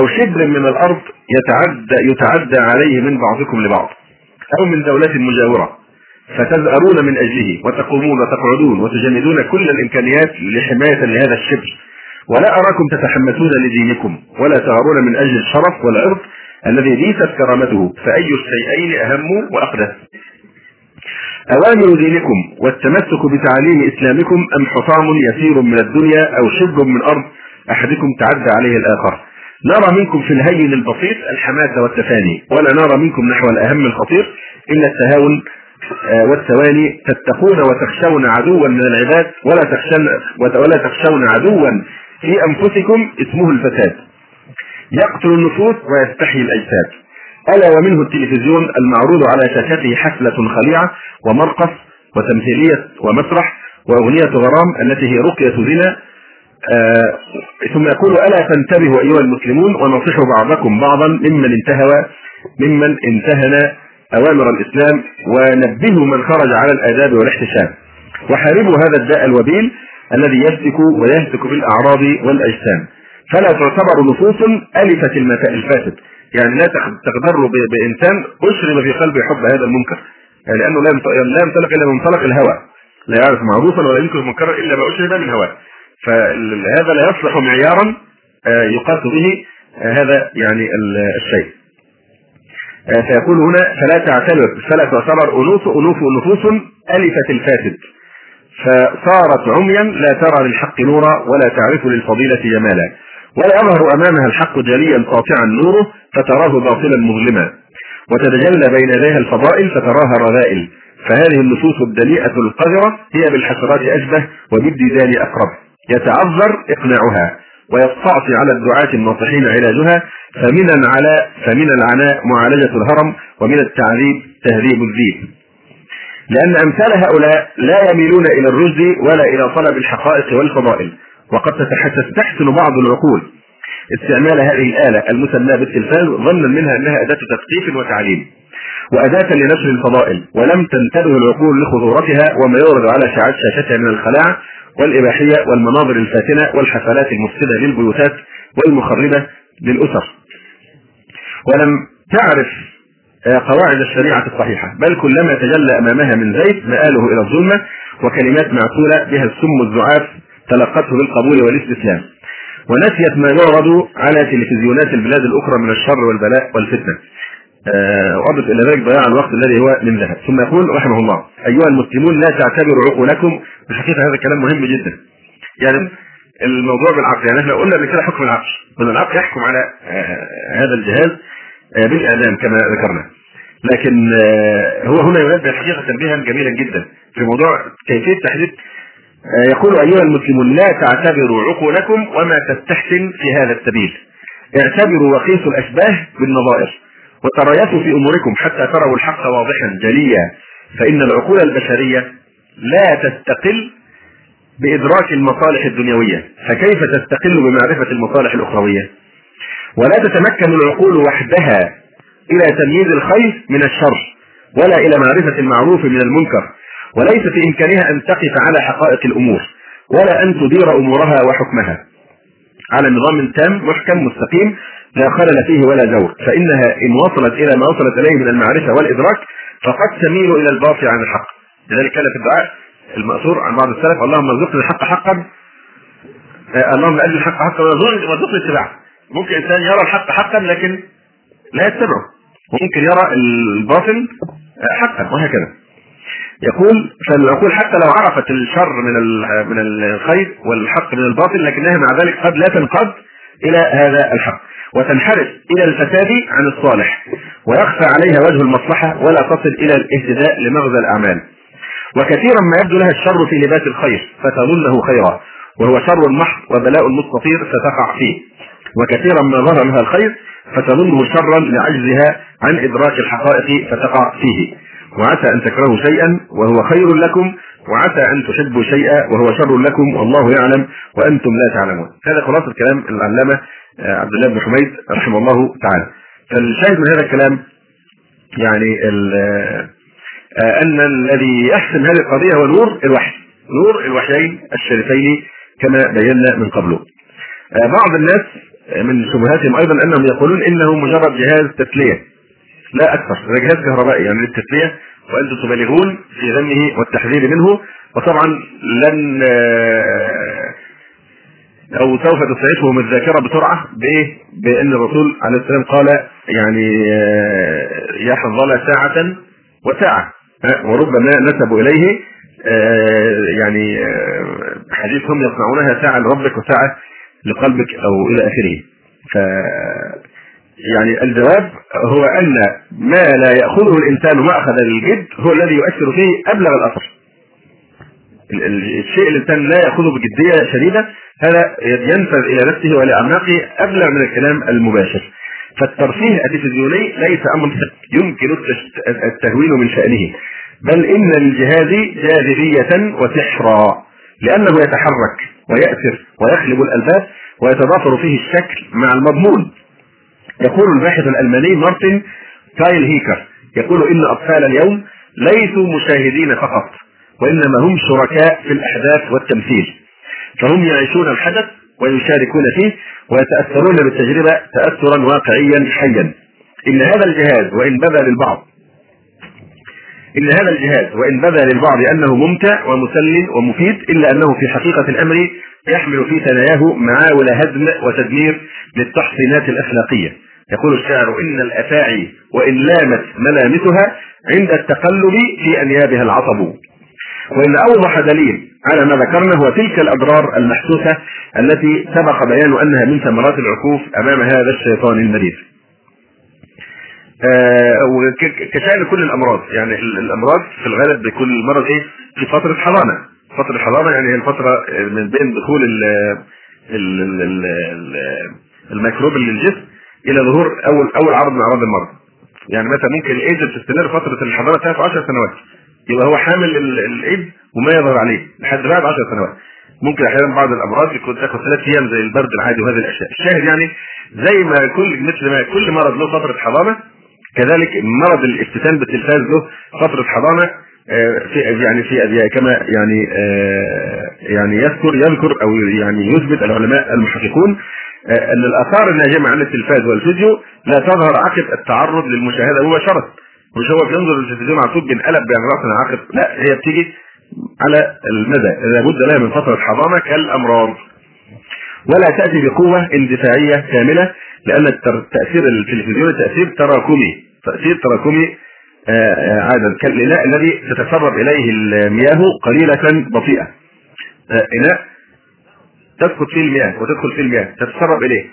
أو شبر من الأرض يتعدى يتعدى عليه من بعضكم لبعض أو من دولة مجاورة فتزأرون من أجله وتقومون وتقعدون وتجندون كل الإمكانيات لحماية لهذا الشبر ولا أراكم تتحمسون لدينكم ولا تغارون من أجل الشرف والعرض الذي ديست كرامته فأي الشيئين أهم وأقدس. أوامر دينكم والتمسك بتعاليم إسلامكم أم حطام يسير من الدنيا أو شبر من أرض أحدكم تعدى عليه الآخر؟ نرى منكم في الهين البسيط الحماسة والتفاني ولا نرى منكم نحو الأهم الخطير إلا التهاون آه، والتواني تتقون وتخشون عدوا من العباد ولا تخشون ولا تخشون عدوا في أنفسكم اسمه الفساد. يقتل النفوس ويستحيي الأجساد. ألا ومنه التلفزيون المعروض على شاشته حفلة خليعة ومرقص وتمثيلية ومسرح وأغنية غرام التي هي رقية زنا. آه ثم يقول ألا تنتبهوا أيها المسلمون ونصحوا بعضكم بعضا ممن انتهى ممن انتهن أوامر الإسلام ونبهوا من خرج على الآداب والاحتشام. وحاربوا هذا الداء الوبيل الذي يسلك ويهتك بالاعراض والأجسام. فلا تعتبر نصوص ألفت الفاسد. يعني لا تغتر بإنسان أشرب في قلبه حب هذا المنكر. يعني لأنه لا ينطلق إلا من منطلق الهوى. لا يعرف معروفا ولا ينكر منكرا إلا ما أشرب من هواه. فهذا لا يصلح معيارا آه، يقاس به آه، هذا يعني الشيء. آه، فيقول هنا فلا تعتبر فلا تعتبر انوف انوف نفوس ألفت الفاسد. فصارت عميا لا ترى للحق نورا ولا تعرف للفضيلة جمالا. ويظهر أمامها الحق جليا ساطعا نوره فتراه باطلا مظلما. وتتجلى بين يديها الفضائل فتراها رذائل. فهذه النصوص الدنيئة القذرة هي بالحسرات أشبه وبالديدان أقرب. يتعذر إقناعها ويستعصي على الدعاة الناصحين علاجها. فمن على فمن العناء معالجة الهرم ومن التعذيب تهذيب الذيب. لأن أمثال هؤلاء لا يميلون إلى الرشد ولا إلى طلب الحقائق والفضائل. وقد تستحسن بعض العقول. استعمال هذه الآلة المسماة بالتلفاز ظنا منها أنها أداة تثقيف وتعليم. وأداة لنشر الفضائل. ولم تنتبه العقول لخطورتها وما يورد على شاشتها من الخلاعة والإباحية والمناظر الفاتنة والحفلات المفسدة للبيوتات والمخربة للأسر. ولم تعرف آه، قواعد الشريعة الصحيحة. بل كلما تجلى أمامها من زيت مآله إلى الظلمة وكلمات معسولة بها السم الزعاف تلقته بالقبول والاستسلام. ونسيت ما يعرض على تلفزيونات البلاد الأخرى من الشر والبلاء والفتنة. آه وأضف إلى ذلك ضياع الوقت الذي هو من ذهب. ثم يقول رحمه الله أيها المسلمون لا تعتبروا عقولكم بالحقيقة هذا كلام مهم جدا. يعني الموضوع بالعقل يعني إحنا قلنا قبل كده حكم العقل. إن العقل يحكم على آه هذا الجهاز آه بالاذان كما ذكرنا. لكن هو هنا ينبه الحقيقة تنبيها جميلا جدا في موضوع كيفية تحديد يقول أيها المسلمون لا تعتبروا عقولكم وما تستحسن في هذا السبيل. اعتبروا وقيسوا الأشباه بالنظائر. وتريثوا في أموركم حتى تروا الحق واضحا جليا فإن العقول البشرية لا تستقل بإدراك المصالح الدنيوية. فكيف تستقل بمعرفة المصالح الأخروية؟ ولا تتمكن العقول وحدها إلى تمييز الخير من الشر ولا إلى معرفة المعروف من المنكر. وليس في إمكانها أن تقف على حقائق الأمور ولا أن تدير أمورها وحكمها. على نظام تام محكم مستقيم لا خلل فيه ولا زور. فإنها إن وصلت إلى ما وصلت إليه من المعرفة والإدراك فقد تميل إلى الباطل عن الحق. لذلك كان في الدعاء المأثور عن بعض السلف اللهم ارزقني الحق حقا آه، اللهم ارزقني الحق حقا وارزقني اتباعه. ممكن إنسان يرى الحق حقا لكن لا يتبعه. وممكن يرى الباطل آه، حقا وهكذا. يقول فالعقول حتى لو عرفت الشر من من الخير والحق من الباطل لكنها مع ذلك قد لا تنقاد إلى هذا الحق. وتنحرف إلى الفساد عن الصالح ويخفى عليها وجه المصلحة ولا تصل إلى الاهتداء لمغزى الأعمال. وكثيرا ما يبدو لها الشر في لباس الخير فتظنه خيرا وهو شر محض وبلاء مستطير فتقع فيه. وكثيرا ما ظهر لها الخير فتظنه شرا لعجزها عن إدراك الحقائق فتقع فيه. وعسى أن تكرهوا شيئا وهو خير لكم وعسى أن تحبوا شيئا وهو شر لكم والله يعلم وأنتم لا تعلمون. هذا خلاصة كلام العلامة آه، عبد الله بن حميد رحمه الله تعالى. فالشاهد من هذا الكلام يعني آه، أن الذي يحسم هذه القضية هو نور الوحي. نور الوحيين الشريفين كما بينا من قبل. آه، بعض الناس من شبهاتهم أيضا أنهم يقولون إنه مجرد جهاز تسلية. لا أكثر هذا جهاز كهربائي يعني للتسلية وأنتم تبالغون في ذمه والتحذير منه وطبعا لن أو سوف تسعفهم الذاكرة بسرعة بإيه؟ بأن الرسول عليه السلام قال يعني يا حظل ساعة وساعة وربما نسبوا إليه يعني حديث هم يصنعونها ساعة لربك وساعة لقلبك أو إلى آخره. ف يعني الجواب هو أن ما لا يأخذه الإنسان مأخذ الجد هو الذي يؤثر فيه أبلغ الأثر. الشيء الإنسان لا يأخذه بجدية شديدة هذا ينفذ إلى نفسه وإلى أعماقه أبلغ من الكلام المباشر. فالترفيه التلفزيوني ليس أمر يمكن التهوين من شأنه بل إن للجهاز جاذبية وسحرا لأنه يتحرك ويأثر ويخلب الألباب ويتضافر فيه الشكل مع المضمون يقول الباحث الألماني مارتن كايل هيكر يقول إن أطفال اليوم ليسوا مشاهدين فقط وإنما هم شركاء في الأحداث والتمثيل. فهم يعيشون الحدث ويشاركون فيه ويتأثرون بالتجربة تاثرا واقعيا حيا. إن هذا الجهاز وإن بدا للبعض إن هذا الجهاز وإن بدا للبعض أنه ممتع ومسل ومفيد إلا أنه في حقيقة الأمر يحمل في ثناياه معاول هدم وتدمير للتحصينات الأخلاقية يقول الشاعر إن الأفاعي وإن لامت ملامسها عند التقلب في أنيابها العصب وإن أوضح دليل على ما ذكرنا هو تلك الأضرار المحسوسة التي سبق بيان أنها من ثمرات العكوف أمام هذا الشيطان المريض. آه وكشان كل الأمراض يعني الأمراض في الغالب بيكون المرض إيه؟ في فترة حضانة فترة الحضانه يعني هي الفترة من بين دخول ال ال ال ال الميكروب للجسم إلى ظهور أول أول عرض من أعراض المرض. يعني مثلا ممكن الإيدز تستمر فترة الحضانه بتاعته 10 سنوات. يبقى هو حامل الإيد وما يظهر عليه لحد بعد 10 سنوات. ممكن أحيانا بعض الأمراض يكون تاخد ثلاث أيام زي البرد العادي وهذه الأشياء. الشاهد يعني زي ما كل مثل ما كل مرض له فترة حضانة كذلك مرض الافتتان بالتلفاز له فترة حضانة في يعني في كما يعني يعني يذكر يذكر أو يعني يثبت العلماء المحققون أن الآثار الناجمة عن التلفاز والفيديو لا تظهر عقب التعرض للمشاهدة مباشره مش هو بينظر للتلفزيون على طول بينقلب بين راسنا عقب. لا هي بتيجي على المدى. لابد لها من فترة حضانة كالأمراض. ولا تأتي بقوة اندفاعية كاملة لأن التاثير التلفزيوني تأثير تراكمي. تأثير تراكمي عادة كالإناء الذي تتسرب إليه المياه قليلة بطيئة. إناء تسقط فيه المياه وتدخل فيه المياه تتسرب إليه.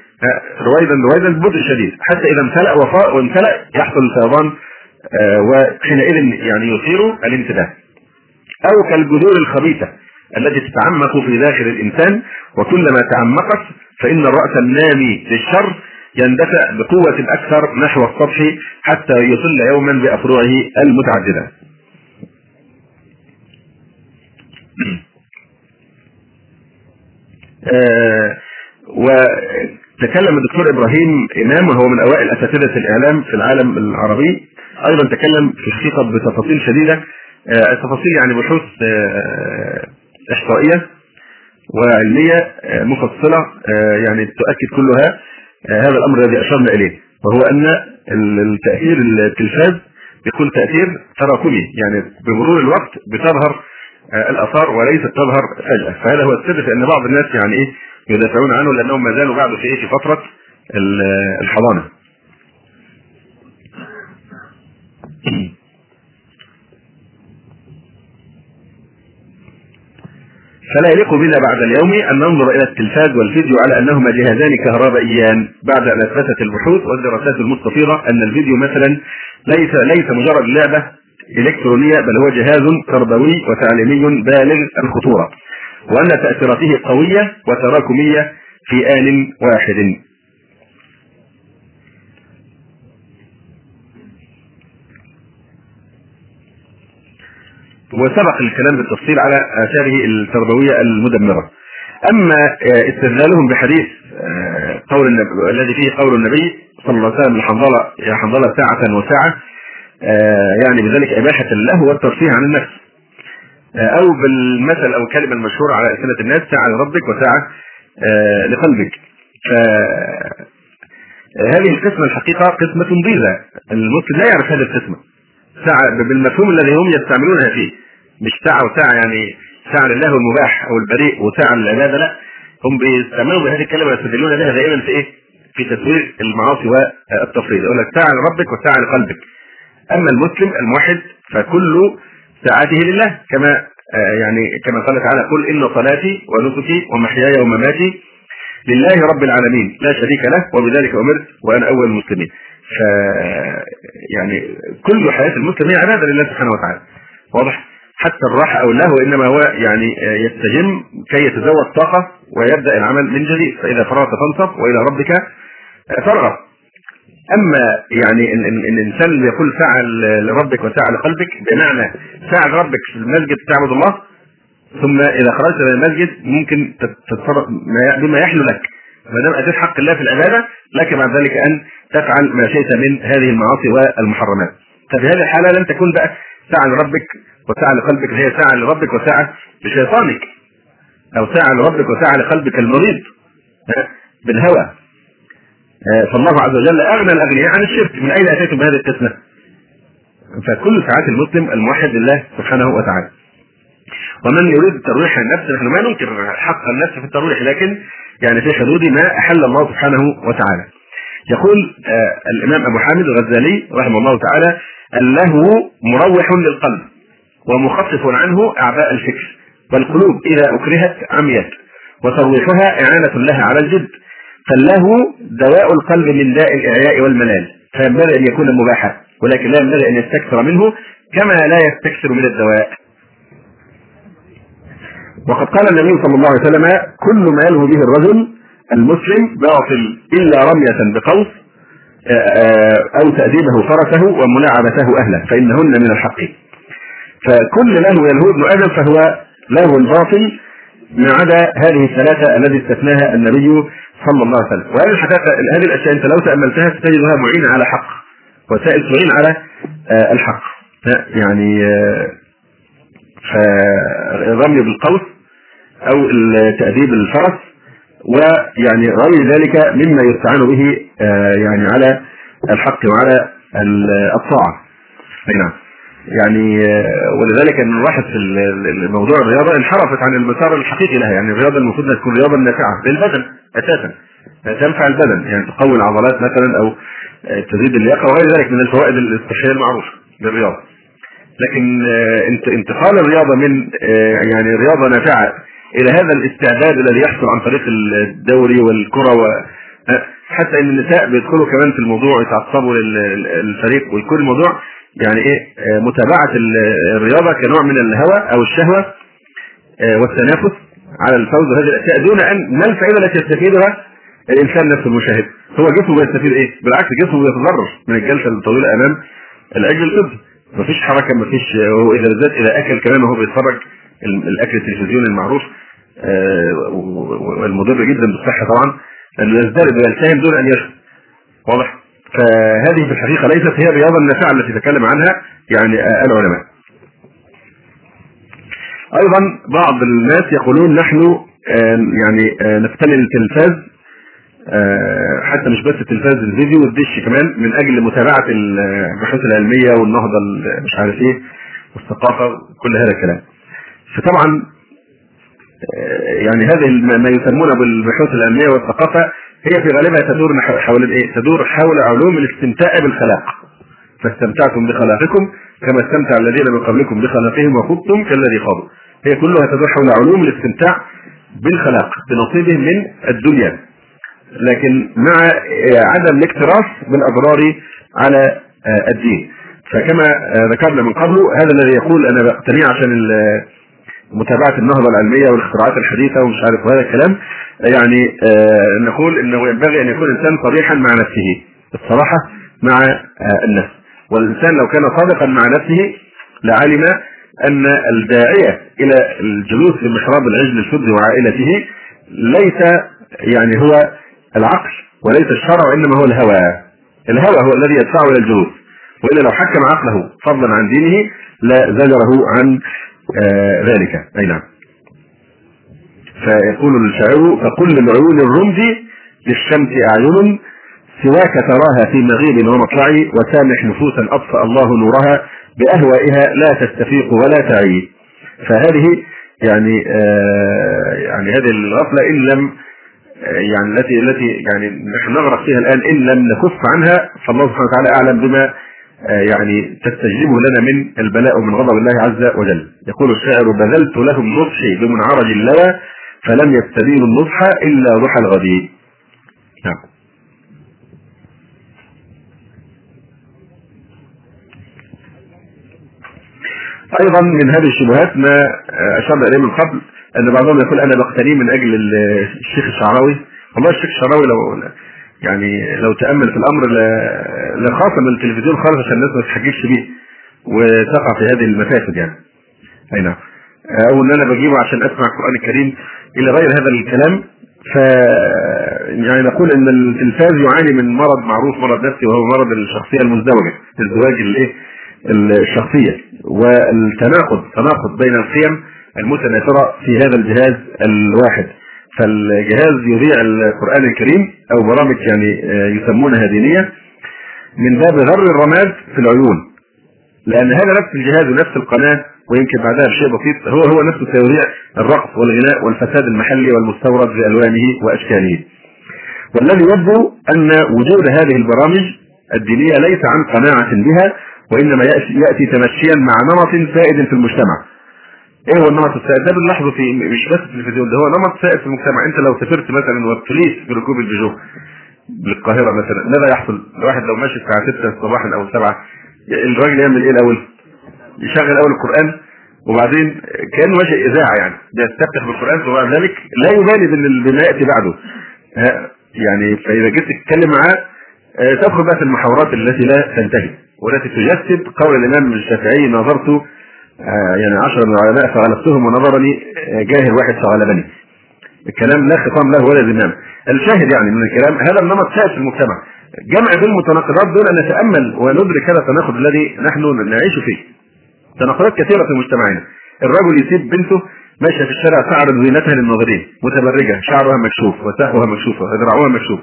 رويدا رويدا ببطء شديد. حتى إذا امتلأ وامتلأ يحصل فيضان وحينئذ يعني يثير الانتباه. أو كالجذور الخبيثة التي تتعمق في داخل الإنسان وكلما تعمقت فإن الرأس النامي للشر يندفع بقوة أكثر نحو السطح حتى يصل يوما بأفرعه المتعددة. آه تكلم الدكتور إبراهيم إمام وهو من أوائل أساتذة الإعلام في العالم العربي. أيضا تكلم في الحقيقة بتفاصيل شديدة. آه، تفاصيل يعني بحوث آه، إحصائية وعلمية مفصلة يعني تؤكد كلها. هذا الأمر الذي أشرنا إليه وهو أن التأثير التلفاز يكون تأثير تراكمي يعني بمرور الوقت بتظهر الآثار وليست تظهر فجأة. فهذا هو السر في أن بعض الناس يعني إيه يدافعون عنه لأنهم ما زالوا بعد في إيه في فترة الحضانة. فلا يليق بنا بعد اليوم أن ننظر إلى التلفاز والفيديو على أنهما جهازان كهربائيان. بعد ان اثبتت البحوث والدراسات المستفيضه أن الفيديو مثلا ليس ليس مجرد لعبة إلكترونية بل هو جهاز تربوي وتعليمي بالغ الخطورة وأن تاثيراته قوية وتراكمية في آن واحد. وسبق الكلام بالتفصيل على آثاره التربوية المدمرة. أما استدلالهم بحديث آه، قول الذي فيه قول النبي صلى الله عليه وسلم لحنظله يا حنظلة ساعة وساعة آه، يعني بذلك إباحة له والترفيه عن النفس. آه، أو بالمثل أو الكلمة المشهورة على ألسنة الناس ساعة لربك وساعة لقلبك. هذه القسمة الحقيقة قسمة ضيزه المسلم لا يعرف هذه القسمه ساعة بالمفهوم الذي هم يستعملونها فيه مش ساعة وساعة يعني ساعة لله المباح أو البريء وساعة للعبادة لا. هم بيستعملوا بهذه الكلمة ويستدلون بها دائما في إيه؟ في تسوير المعاصي والتفريط يقول لك ساعة لربك وساعة لقلبك. أما المسلم الموحد فكل ساعاته لله كما آه، يعني كما قال تعالى قل إن صلاتي ونسكي ومحياي ومماتي لله رب العالمين. لا شريك له وبذلك أمرت وأنا أول المسلمين. ف يعني كل حياة المسلم هي عباده لله سبحانه وتعالى. واضح؟ حتى الراحه أو اللهو إنما هو يعني يستجم كي يتزود طاقة ويبدأ العمل من جديد. فإذا فرغت فانصب وإلى ربك فارغب أما يعني إن, إن الإنسان يقول ساعه لربك وساعه لقلبك بمعنى ساعه لربك في المسجد تعبد الله ثم إذا خرجت من المسجد ممكن تتصرف بما يحلو لك. ما دام اتيت حق الله في العبادة لك بعد ذلك أن تفعل ما شئت من هذه المعاصي والمحرمات. ففي هذه الحالة لن تكون بقى ساعة لربك وساعة لقلبك هي ساعة لربك وساعة لشيطانك. أو ساعة لربك وساعة لقلبك المريض. بالهوى. فالله عز وجل أغنى الأغنياء عن الشرك. من أين أتيتم بهذه القسمة؟ فكل ساعات المسلم الموحد لله سبحانه وتعالى. ومن يريد ترويح النفس نحن ما ننكر حق النفس في الترويح لكن يعني في حدود ما أحل الله سبحانه وتعالى. يقول آه الإمام أبو حامد الغزالي رحمه الله تعالى اللهو مروح للقلب ومخفف عنه أعباء الفكر والقلوب إذا أكرهت عميت وترويحها إعانة لها على الجد. فاللهو دواء القلب من داء الإعياء والملال فينبغي أن يكون مباحا ولكن لا ينبغي أن يستكثر منه كما لا يستكثر من الدواء. وقد قال النبي صلى الله عليه وسلم كل ما يلهو به الرجل المسلم باطل إلا رمية بقوس آه، آه، أو تأديبه فرسه وملاعبته أهله فإنهن من الحق فكل لهو يلهو ابن آدم فهو لهو باطل ما عدا هذه الثلاثة التي استثناها النبي صلى الله عليه وسلم. وهذه الحقيقة هذه الأشياء أنت لو تأملتها ستجدها معينة على حق وسائل تعين على آه، الحق. يعني فالرمي بالقوس أو تاديب الفرس ويعني غير ذلك مما يستعان به آه، يعني على الحق وعلى الطاعة. نعم. يعني آه، ولذلك الواحد في الموضوع الرياضة انحرفت عن المسار الحقيقي لها. يعني الرياضة المفروض انها تكون رياضة نافعة للبدن أساسا. تنفع البدن. يعني تقوي العضلات مثلا أو آه، تزيد اللياقة وغير ذلك من الفوائد الصحية المعروفة للرياضة. لكن انتقال الرياضة من يعني رياضة نافعة إلى هذا الاستعداد الذي يحصل عن طريق الدوري والكرة و حتى إن النساء بيدخلوا كمان في الموضوع يتعصبوا للفريق ويكون الموضوع. يعني إيه؟ متابعة الرياضة كنوع من الهوى أو الشهوة آه، والتنافس على الفوز بهذه الأشياء دون أن ما الفائده التي يستفيدها الإنسان نفسه المشاهد. هو جسمه بيستفيد إيه؟ بالعكس جسمه بيتضرر من الجلسة الطويلة أمام الأجل الطبي. مفيش حركة مفيش اذا بالذات اذا أكل كمان وهو بيتفرج. الأكل التلفزيوني المعروف آه، والمضر جدا بالصحة طبعا انه يزدرب ويلتهم دون أن يشرب. واضح؟ فهذه في الحقيقة ليست هي الرياضة النافعة التي تكلم عنها يعني العلماء. أيضا بعض الناس يقولون نحن يعني نفتني التلفاز حتى مش بس التلفاز الفيديو والدش كمان من أجل متابعة البحوث العلمية والنهضة مش عارف إيه والثقافة كل هذا الكلام. فطبعا يعني هذه ما يسمونه بالبحوث العلمية والثقافة هي في غالبها تدور حول إيه؟ تدور حول علوم الاستمتاع بالخلاق. فاستمتعتم بخلاقكم كما استمتع الذين من قبلكم بخلاقهم وخضتم كالذي خاضوا. هي كلها تدور حول علوم الاستمتاع بالخلاق بنصيبه من الدنيا. لكن مع عدم الاكتراث بالاضرار على الدين. فكما ذكرنا من قبل هذا الذي يقول أنا بقتنيه عشان متابعة النهضة العلمية والاختراعات الحديثة ومش عارف هذا الكلام يعني نقول إنه ينبغي أن يكون الإنسان صريحا مع نفسه الصراحة مع النفس. والإنسان لو كان صادقا مع نفسه لعلم أن الداعية إلى الجلوس في محراب العجل الشد وعائلته ليس يعني هو العقل وليس الشرع وإنما هو الهوى. الهوى هو الذي يدفعه إلى الجلوس. وإلا لو حكم عقله فضلا عن دينه لزجره عن آه ذلك. أي نعم. فيقول الشاعر فكل العيون الرمز للشمس أعين سواك تراها في مغيب ومطلع وسامح نفوسا أطفأ الله نورها بأهوائها لا تستفيق ولا تعي. فهذه يعني آه يعني هذه الغفلة إن لم يعني التي التي يعني نحن نغرق فيها الآن إن لم نكف عنها فالله سبحانه وتعالى أعلم بما يعني تستجلبه لنا من البلاء ومن غضب الله عز وجل. يقول الشاعر بذلت لهم نصحي بمنعرج اللوى فلم يستبينوا النصح إلا ضحى الغدي نعم. أيضا من هذه الشبهات ما أشرنا إليه من قبل أن بعضهم يقول أنا بقتنيه من أجل الشيخ الشعراوي. والله الشيخ الشعراوي لو يعني لو تأمل في الأمر لخاصم التلفزيون خالص عشان الناس ما تحججش بيه وتقع في هذه المفاسد يعني. أي نعم. أو ان أنا بجيبه عشان أسمع القرآن الكريم إلى غير هذا الكلام ف يعني نقول إن التلفاز يعاني من مرض معروف مرض نفسي وهو مرض الشخصية المزدوجة الزواج الايه الشخصية. والتناقض تناقض بين القيم المتناثرة في هذا الجهاز الواحد. فالجهاز يذيع القرآن الكريم أو برامج يعني يسمونها دينية من باب غر الرماد في العيون. لأن هذا نفس الجهاز ونفس القناة ويمكن بعدها بشيء بسيط هو هو نفسه سيذيع الرقص والغناء والفساد المحلي والمستورد بالوانه وأشكاله. والذي يبدو أن وجود هذه البرامج الدينية ليس عن قناعة بها وإنما يأتي تمشيا مع نمط سائد في المجتمع. إيه هو النمط السائد ده بنلاحظه في مش بس في التلفزيون ده هو نمط سائد في المجتمع أنت لو سافرت مثلا وابتليت بركوب البيجو للقاهره مثلا ماذا يحصل؟ الواحد لو ماشي الساعة 6 صباحا أو 7 الراجل يعمل إيه الأول؟ يشغل أول القرآن وبعدين كأنه ماشي إذاعة يعني بيستفتح بالقرآن وبعد ذلك لا يبالي بما يأتي بعده يعني فإذا جيت تتكلم معاه تدخل بقى في المحاورات التي لا تنتهي والتي تجسد قول الإمام الشافعي نظرت يعني عشرة من العلماء فغلبتهم ونظرني جاهل واحد فغلبني الكلام لا خطام له ولا ذمام الشاهد يعني من الكلام هذا النمط سائد في المجتمع. جمع بين المتناقضات دون أن نتأمل وندرك هذا التناقض الذي نحن نعيش فيه. تناقضات كثيرة في مجتمعنا. الرجل يسيب بنته ماشية في الشارع تعرض زينتها للناظرين متبرجة شعرها مكشوف وساقها مكشوفه ذراعها مكشوف.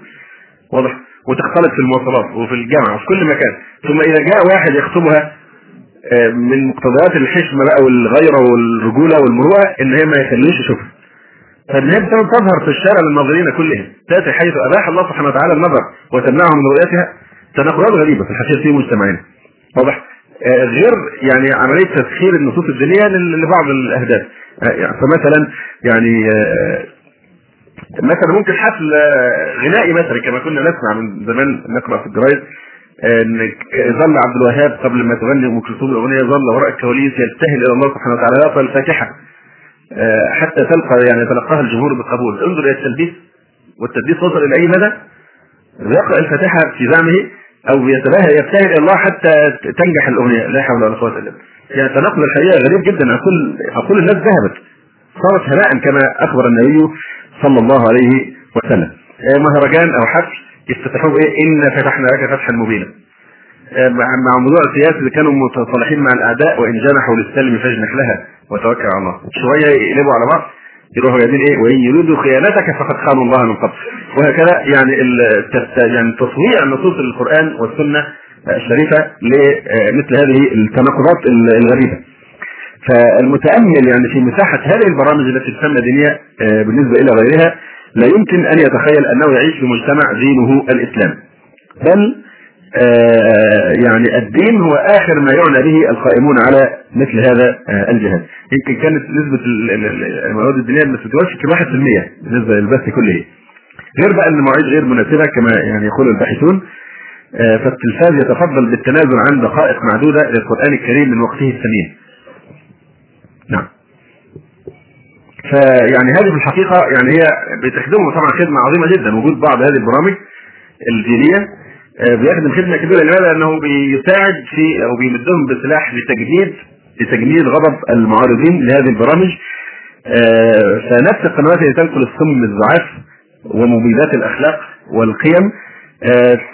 واضح؟ وتختلط في المواصلات وفي الجامعة وفي كل مكان. ثم إذا جاء واحد يخطبها من مقتضيات الحشمة بقى والغيرة والرجولة والمروءة إن هي ما يخليش يشوفها. فان هي تظهر في الشارع للناظرين كلهم. تأتي حيث أباح الله سبحانه وتعالى النظر وتمنعهم من رؤيتها. تناقضات غريبة في الحقيقة في مجتمعنا. واضح. غير يعني عملية تسخير النصوص الدينية لبعض الأهداف. فمثلا يعني مثلا ممكن حفل غنائي مثلا كما كنا نسمع من زمان نقرأ في الجرايد ظل عبد الوهاب قبل ما تغني أم كلثوم الأغنية ظل وراء الكواليس يبتهل إلى الله سبحانه وتعالى يقرا الفاتحه حتى تلقى يعني تلقاها الجمهور بقبول انظر إلى التلبيس. والتلبيس وصل إلى أي مدى؟ يقرأ الفاتحة في زعمه أو يتباهى يبتهل إلى الله حتى تنجح الأغنية. لا حول ولا قوة إلا بالله. يعني تنقل الحقيقة غريب جدا. عقول عقول الناس ذهبت. صارت هباء كما أخبر النبي صلى الله عليه وسلم. مهرجان أو حفل. يفتتحوه بايه ان فتحنا لك فتحا مبينا. مع موضوع السياسة اللي كانوا متصالحين مع الأعداء وإن جنحوا للسلم فاجنح لها وتوكل على الله. شوية يقلبوا على بعض يروحوا جايبين إيه؟ وإن يريدوا خيانتك فقد خانوا الله من قبل. وهكذا يعني يعني تصوير نصوص القران والسنة الشريفة لمثل هذه التناقضات الغريبة. فالمتأمل يعني في مساحة هذه البرامج التي تسمى دينية بالنسبة إلى غيرها لا يمكن أن يتخيل أنه يعيش في مجتمع دينه الإسلام. بل يعني الدين هو آخر ما يعنى به القائمون على مثل هذا الجهاد. يمكن كانت نسبة المواد الدينية ما تتوافق 1% بالنسبة للبث كله. غير بقى إن المواعيد غير مناسبة كما يعني يقول الباحثون فالتلفاز يتفضل بالتنازل عن دقائق معدودة للقرآن الكريم من وقته الثمين. نعم. فيعني هذه في الحقيقة يعني هي بتخدمه طبعا خدمة عظيمة جدا وجود بعض هذه البرامج الدينية بيخدم خدمة كبيرة. لماذا؟ لأنه بيساعد في أو بيمدهم بسلاح لتجديد لتجنيد غضب المعارضين لهذه البرامج. فنفس القنوات اللي تنقل السم الضعاف ومبيدات الأخلاق والقيم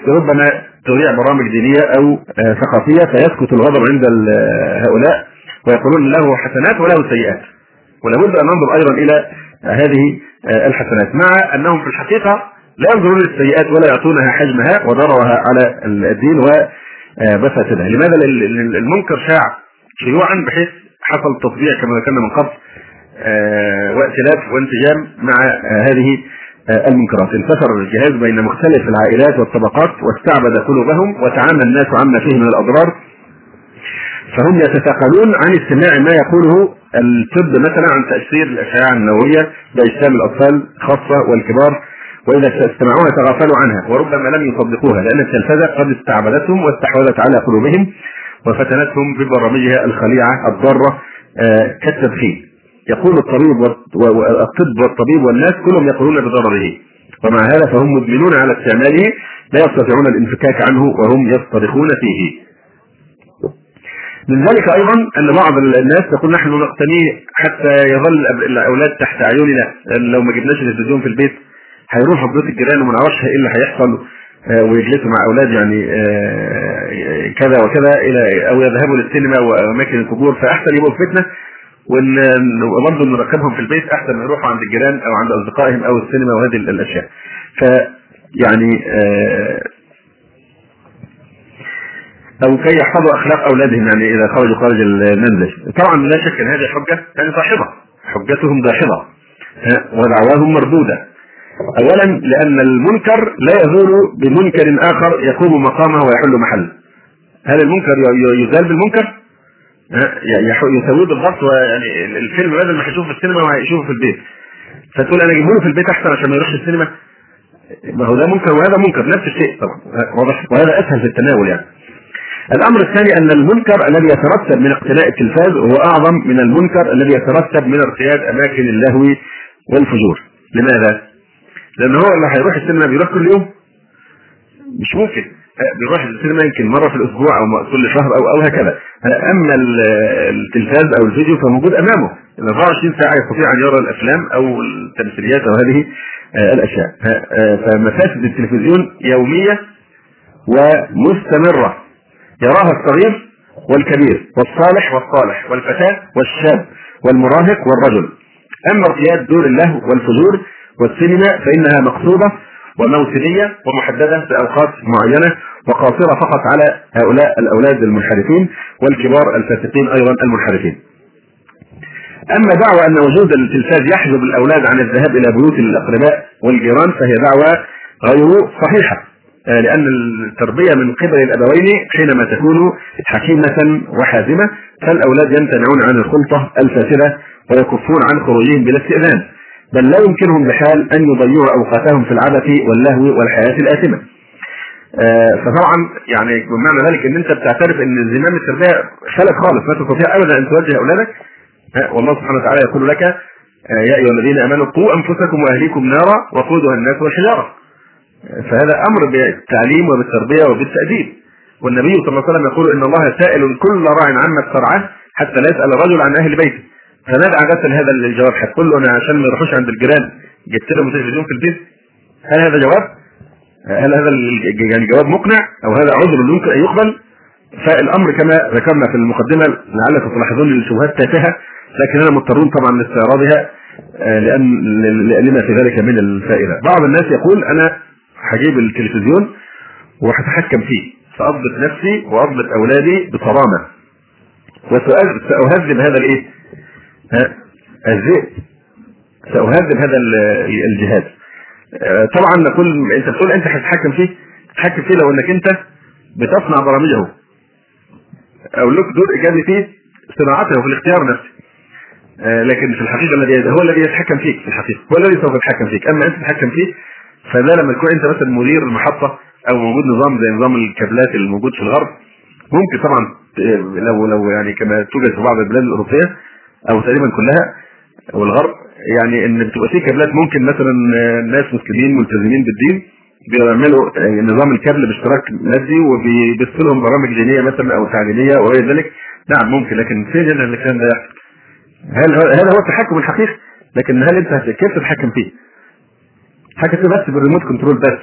ربما تذيع برامج دينية أو ثقافية فيسكت الغضب عند هؤلاء ويقولون له حسنات وله سيئات. ولابد أن ننظر أيضا إلى هذه الحسنات مع أنهم في الحقيقة لا ينظرون للسيئات ولا يعطونها حجمها وضررها على الدين ومفاسدها. لماذا؟ المنكر شاع شيوعا بحيث حصل تطبيع كما ذكرنا من قبل وائتلاف وانسجام مع هذه المنكرات. انتشر الجهاز بين مختلف العائلات والطبقات واستعبد قلوبهم وتعامى الناس عما فيه من الأضرار. فهم يتثاقلون عن استماع ما يقوله الطب مثلا عن تأثير الأشعة النووية بأجسام الأطفال خاصه والكبار وإذا استمعوها تغافلوا عنها وربما لم يصدقوها لأن التلفزة قد استعبدتهم واستحوذت على قلوبهم وفتنتهم ببرامجها الخليعة الضارة كالتدخين. يقول الطبيب والطب والطبيب والناس كلهم يقولون بضرره. ومع هذا فهم مدمنون على استعماله لا يستطيعون الانفكاك عنه وهم يصطرخون فيه. من ذلك أيضا أن بعض الناس يقول نحن نقتنيه حتى يظل الأولاد تحت اعيننا لو ما جبناش التلفزيون في البيت هيروحوا بيوت الجيران وما نعرفش إيه اللي هيحصل ويجلسوا مع أولاد يعني كذا وكذا إلى أو يذهبوا للسينما وأماكن القبور فأحسن يبقوا في بيتنا وبرضه نركبهم في البيت أحسن ما يروحوا عند الجيران أو عند أصدقائهم أو السينما وهذه الأشياء. ف يعني أو كي يحفظوا أخلاق أولادهم يعني إذا خرجوا خارج المنزل. طبعا لا شك إن هذه حجة يعني داحضه حجتهم داحضه ودعواهم مردودة. اولا لأن المنكر لا يزول بمنكر آخر يقوم مقامه ويحل محله. هل المنكر يزال بالمنكر؟ يسويه بالضبط يعني الفيلم بدل ما هيشوفه في السينما وهيشوفه في البيت فتقول أنا اجيبه له في البيت أحسن عشان ما يروحش السينما ما هو ده منكر وهذا منكر نفس الشيء طبعا وهذا أسهل في التناول يعني الأمر الثاني أن المنكر الذي يترتب من اقتناء التلفاز هو أعظم من المنكر الذي يترتب من ارتياد أماكن اللهو والفجور. لماذا؟ لأن هو اللي هيروح السينما بيروح كل يوم. مش ممكن. بيروح السينما يمكن مرة في الأسبوع أو كل شهر أو أو هكذا. أما التلفاز أو الفيديو فموجود أمامه. 24 ساعة يستطيع أن يرى الأفلام أو التمثيليات أو هذه الأشياء. فمفاسد التلفزيون يومية ومستمرة. يراها الصغير والكبير والصالح والصالح والفتاة والشاب والمراهق والرجل أما ارتياد دور اللهو والفجور والسينما فإنها مقصودة وموسمية ومحددة بأوقات معينة وقاصرة فقط على هؤلاء الأولاد المنحرفين والكبار الفاسقين أيضا المنحرفين. أما دعوى أن وجود التلفاز يحجب الأولاد عن الذهاب إلى بيوت الأقرباء والجيران فهي دعوى غير صحيحة لأن التربية من قبل الأبوين حينما تكون حكيمة وحازمة فالأولاد يمتنعون عن الخلطة الفاسدة ويكفون عن خروجهم بلا استئذان بل لا يمكنهم بحال أن يضيعوا أوقاتهم في العبث واللهو والحياة الآثمة. آه فطبعا يعني بمعنى ذلك إن أنت بتعترف إن زمام التربية فلت خالص ما تستطيع ابدا أن توجه أولادك آه والله سبحانه وتعالى يقول لك آه يا أيها الذين آمنوا قوا أنفسكم وأهليكم نارا وقودها الناس والحجاره. فهذا أمر بالتعليم وبالتربية وبالتأديب. والنبي صلى الله عليه وسلم يقول إن الله سائل كل راع عما استرعاه حتى لا يسأل الرجل عن أهل بيته. فماذا عادة هذا الجواب هتقول له أنا عشان ما يروحوش عند الجيران جبت لهم تلفزيون في البيت هل هذا جواب؟ هل هذا يعني جواب مقنع أو هذا عذر يمكن أن يقبل؟ فالأمر كما ذكرنا في المقدمة لعلكم تلاحظون الشبهات تافهة لكننا مضطرون طبعا لاستعراضها آه، لأن لما في ذلك من الفائدة. بعض الناس يقول أنا هجيب التلفزيون وهتحكم فيه. ساضبط نفسي وأضبط أولادي بصرامة. وساهذب هذا الإيه؟ الذئب سأهذب هذا الجهاز آه، طبعا نقول أنت بتقول أنت هتتحكم فيه. تتحكم فيه لو إنك أنت بتصنع برامجه. أو لك دور إيجابي فيه صناعته في الاختيار نفسه. آه، لكن في الحقيقة الذي هو الذي يتحكم فيك في الحقيقة. هو الذي سوف يتحكم فيك. أما أنت تتحكم فيه فده لما تكون انت مثلا مدير المحطة أو موجود نظام زي نظام الكابلات الموجود في الغرب ممكن طبعا لو لو يعني كما توجد في بعض البلاد الأوروبية أو تقريبا كلها والغرب يعني إن بتبقى في كابلات ممكن مثلا ناس مسلمين ملتزمين بالدين بيعملوا نظام الكابل باشتراك مادي وبيبث لهم برامج دينية مثلا أو تعليمية وغير ذلك نعم ممكن لكن فين الكلام ده يحصل؟ هل هذا هو التحكم الحقيقي لكن هل أنت كيف تتحكم فيه؟ فيه بس بال remote control بس.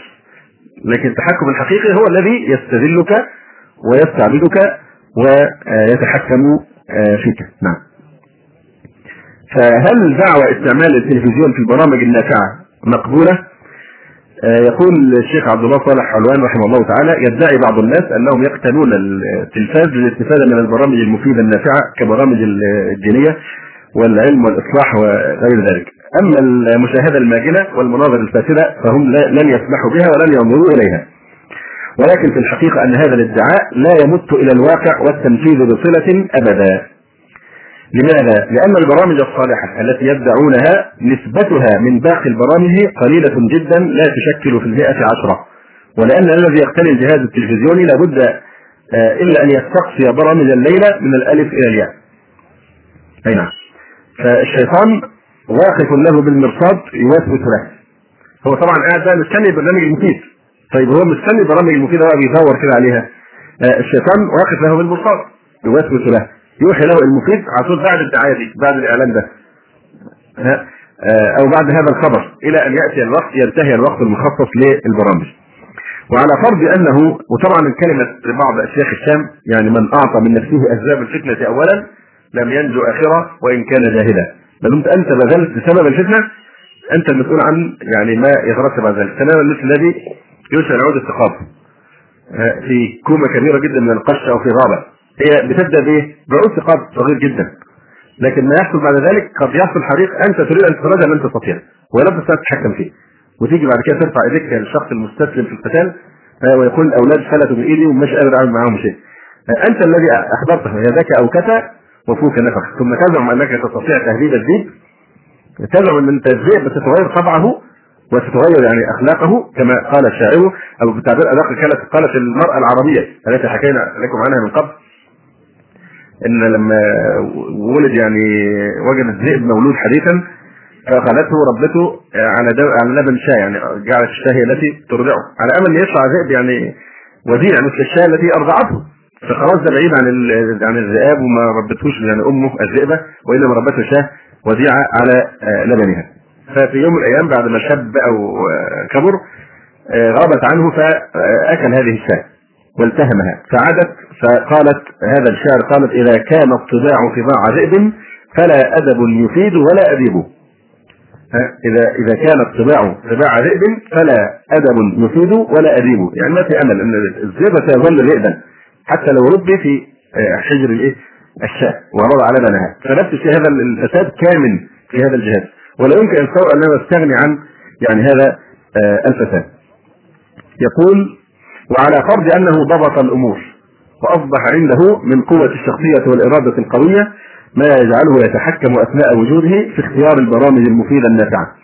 لكن التحكم الحقيقي هو الذي يستذلك ويستعبدك ويتحكم آه، فيك. نعم. فهل دعوى استعمال التلفزيون في البرامج النافعة مقبولة؟ آه، يقول الشيخ عبد الله صالح حلوان رحمه الله تعالى يدعي بعض الناس أنهم يقتنون التلفاز للاستفادة من البرامج المفيدة النافعة كبرامج الدينية والعلم والإصلاح وغير ذلك. أما المشاهدة الماجنه والمناظر الفاسدة فهم لن يسمحوا بها ولن ينظروا إليها. ولكن في الحقيقة أن هذا الادعاء لا يمت إلى الواقع والتنفيذ بصلة أبدا. لماذا؟ لأن البرامج الصالحة التي يدعونها نسبتها من باقي البرامج قليلة جدا لا تشكل في المئة عشرة ولأن الذي يقتني الجهاز التلفزيوني لابد آه، إلا أن يستقصي برامج الليلة من الألف إلى الياء أي نعم فالشيطان واقف له بالمرصاد يوسوس له. هو طبعا قاعد بقى مستني البرنامج المفيد. طيب هو مستني البرامج المفيده بقى بيدور كده عليها. آه، الشيطان واقف له بالمرصاد يوسوس له. يوحي له المفيد على طول بعد الدعاية دي بعد الإعلان ده. آه، أو بعد هذا الخبر إلى أن يأتي الوقت ينتهي الوقت المخصص للبرامج. وعلى فرض أنه وطبعا كلمه بعض اشياخ الشام يعني من أعطى من نفسه أسباب الفتنة اولا لم ينجو آخرة وإن كان جاهلا. ما دمت أنت بذلت بسبب الفتنة أنت المسؤول عن يعني ما يترتب على ذلك. تماما مثل الذي يشعل عود الثقافه آه، في كومة كبيرة جدا من القش أو في غابة. هي بتبدأ بإيه؟ بعود ثقاب صغير جدا. لكن ما يحصل بعد ذلك قد يحصل حريق أنت تريد أن تتفادى لن تستطيع ولا تستطيع تتحكم فيه. وتيجي بعد كده ترفع إيديك للشخص المستسلم في القتال آه، ويقول الاولاد فلتوا من ايدي ومش قادر أعمل معاهم شيء. آه، أنت الذي أحضرته يدك اوكتا وفوك نفخ ثم تزعم أنك تستطيع تهديد الذئب تزعم أن انت الذئب ستتغير طبعه وتتغير يعني أخلاقه كما قال الشاعر أو بتعبير ادق قالت قالت المرأة العربية التي حكينا لكم عنها من قبل إن لما ولد يعني وجد الذئب مولود حديثا فأخذته ربته على على لبن شاة يعني جعلت الشاة هي التي ترضعه. على أمل ان يطلع ذئب يعني وديع مثل الشاة التي أرضعته. فخلاص ده بعيد عن عن الذئاب وما ربتهوش يعني امه الذئبة وإنما ربته شاة وديعة على لبنها. ففي يوم من الأيام بعد ما شب أو كبر غابت عنه فأكل هذه الشاة والتهمها. فعادت فقالت هذا الشعر قالت إذا كان الطباع طباع ذئب فلا أدب يفيد ولا أديب. إذا إذا كان الطباع طباع ذئب فلا أدب يفيد ولا أديب. يعني ما في أمل أن الذئب سيظل ذئبا. حتى لو ربي في آه، حجر الإيه؟ الشاة ووضع لبنها فنفس الشيء هذا الفساد كامن في هذا الجهاز ولا يمكن أن نستغني عن يعني هذا آه، الفساد. يقول وعلى فرض أنه ضبط الأمور وأصبح عنده من قوة الشخصية والإرادة القوية ما يجعله يتحكم أثناء وجوده في اختيار البرامج المفيدة النافعة.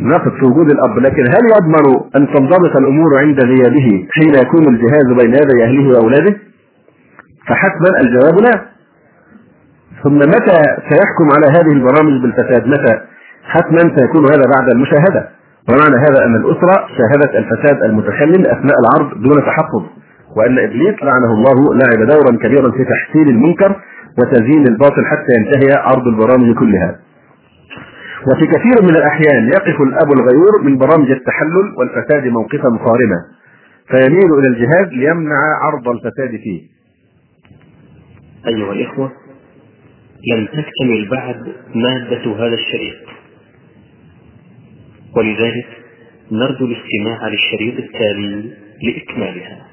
نقص وجود الأب لكن هل يضمن أن تنضبط الأمور عند غيابه حين يكون الجهاز بين يدي أهله وأولاده؟ فحتما الجواب لا ثم متى سيحكم على هذه البرامج بالفساد متى؟ حتما سيكون هذا بعد المشاهدة ومعنى هذا أن الأسرة شاهدت الفساد المتخلل أثناء العرض دون تحفظ وأن إبليس لعنه الله لعب دورا كبيرا في تحسين المنكر وتزيين الباطل حتى ينتهي عرض البرامج كلها وفي كثير من الأحيان يقف الأب الغيور من برامج التحلل والفساد موقفا صارما فيميل إلى الجهاد ليمنع عرض الفساد فيه. أيها الإخوة لم تكتمل بعد مادة هذا الشريط. ولذلك نرجو الاستماع للشريط التالي لإكمالها.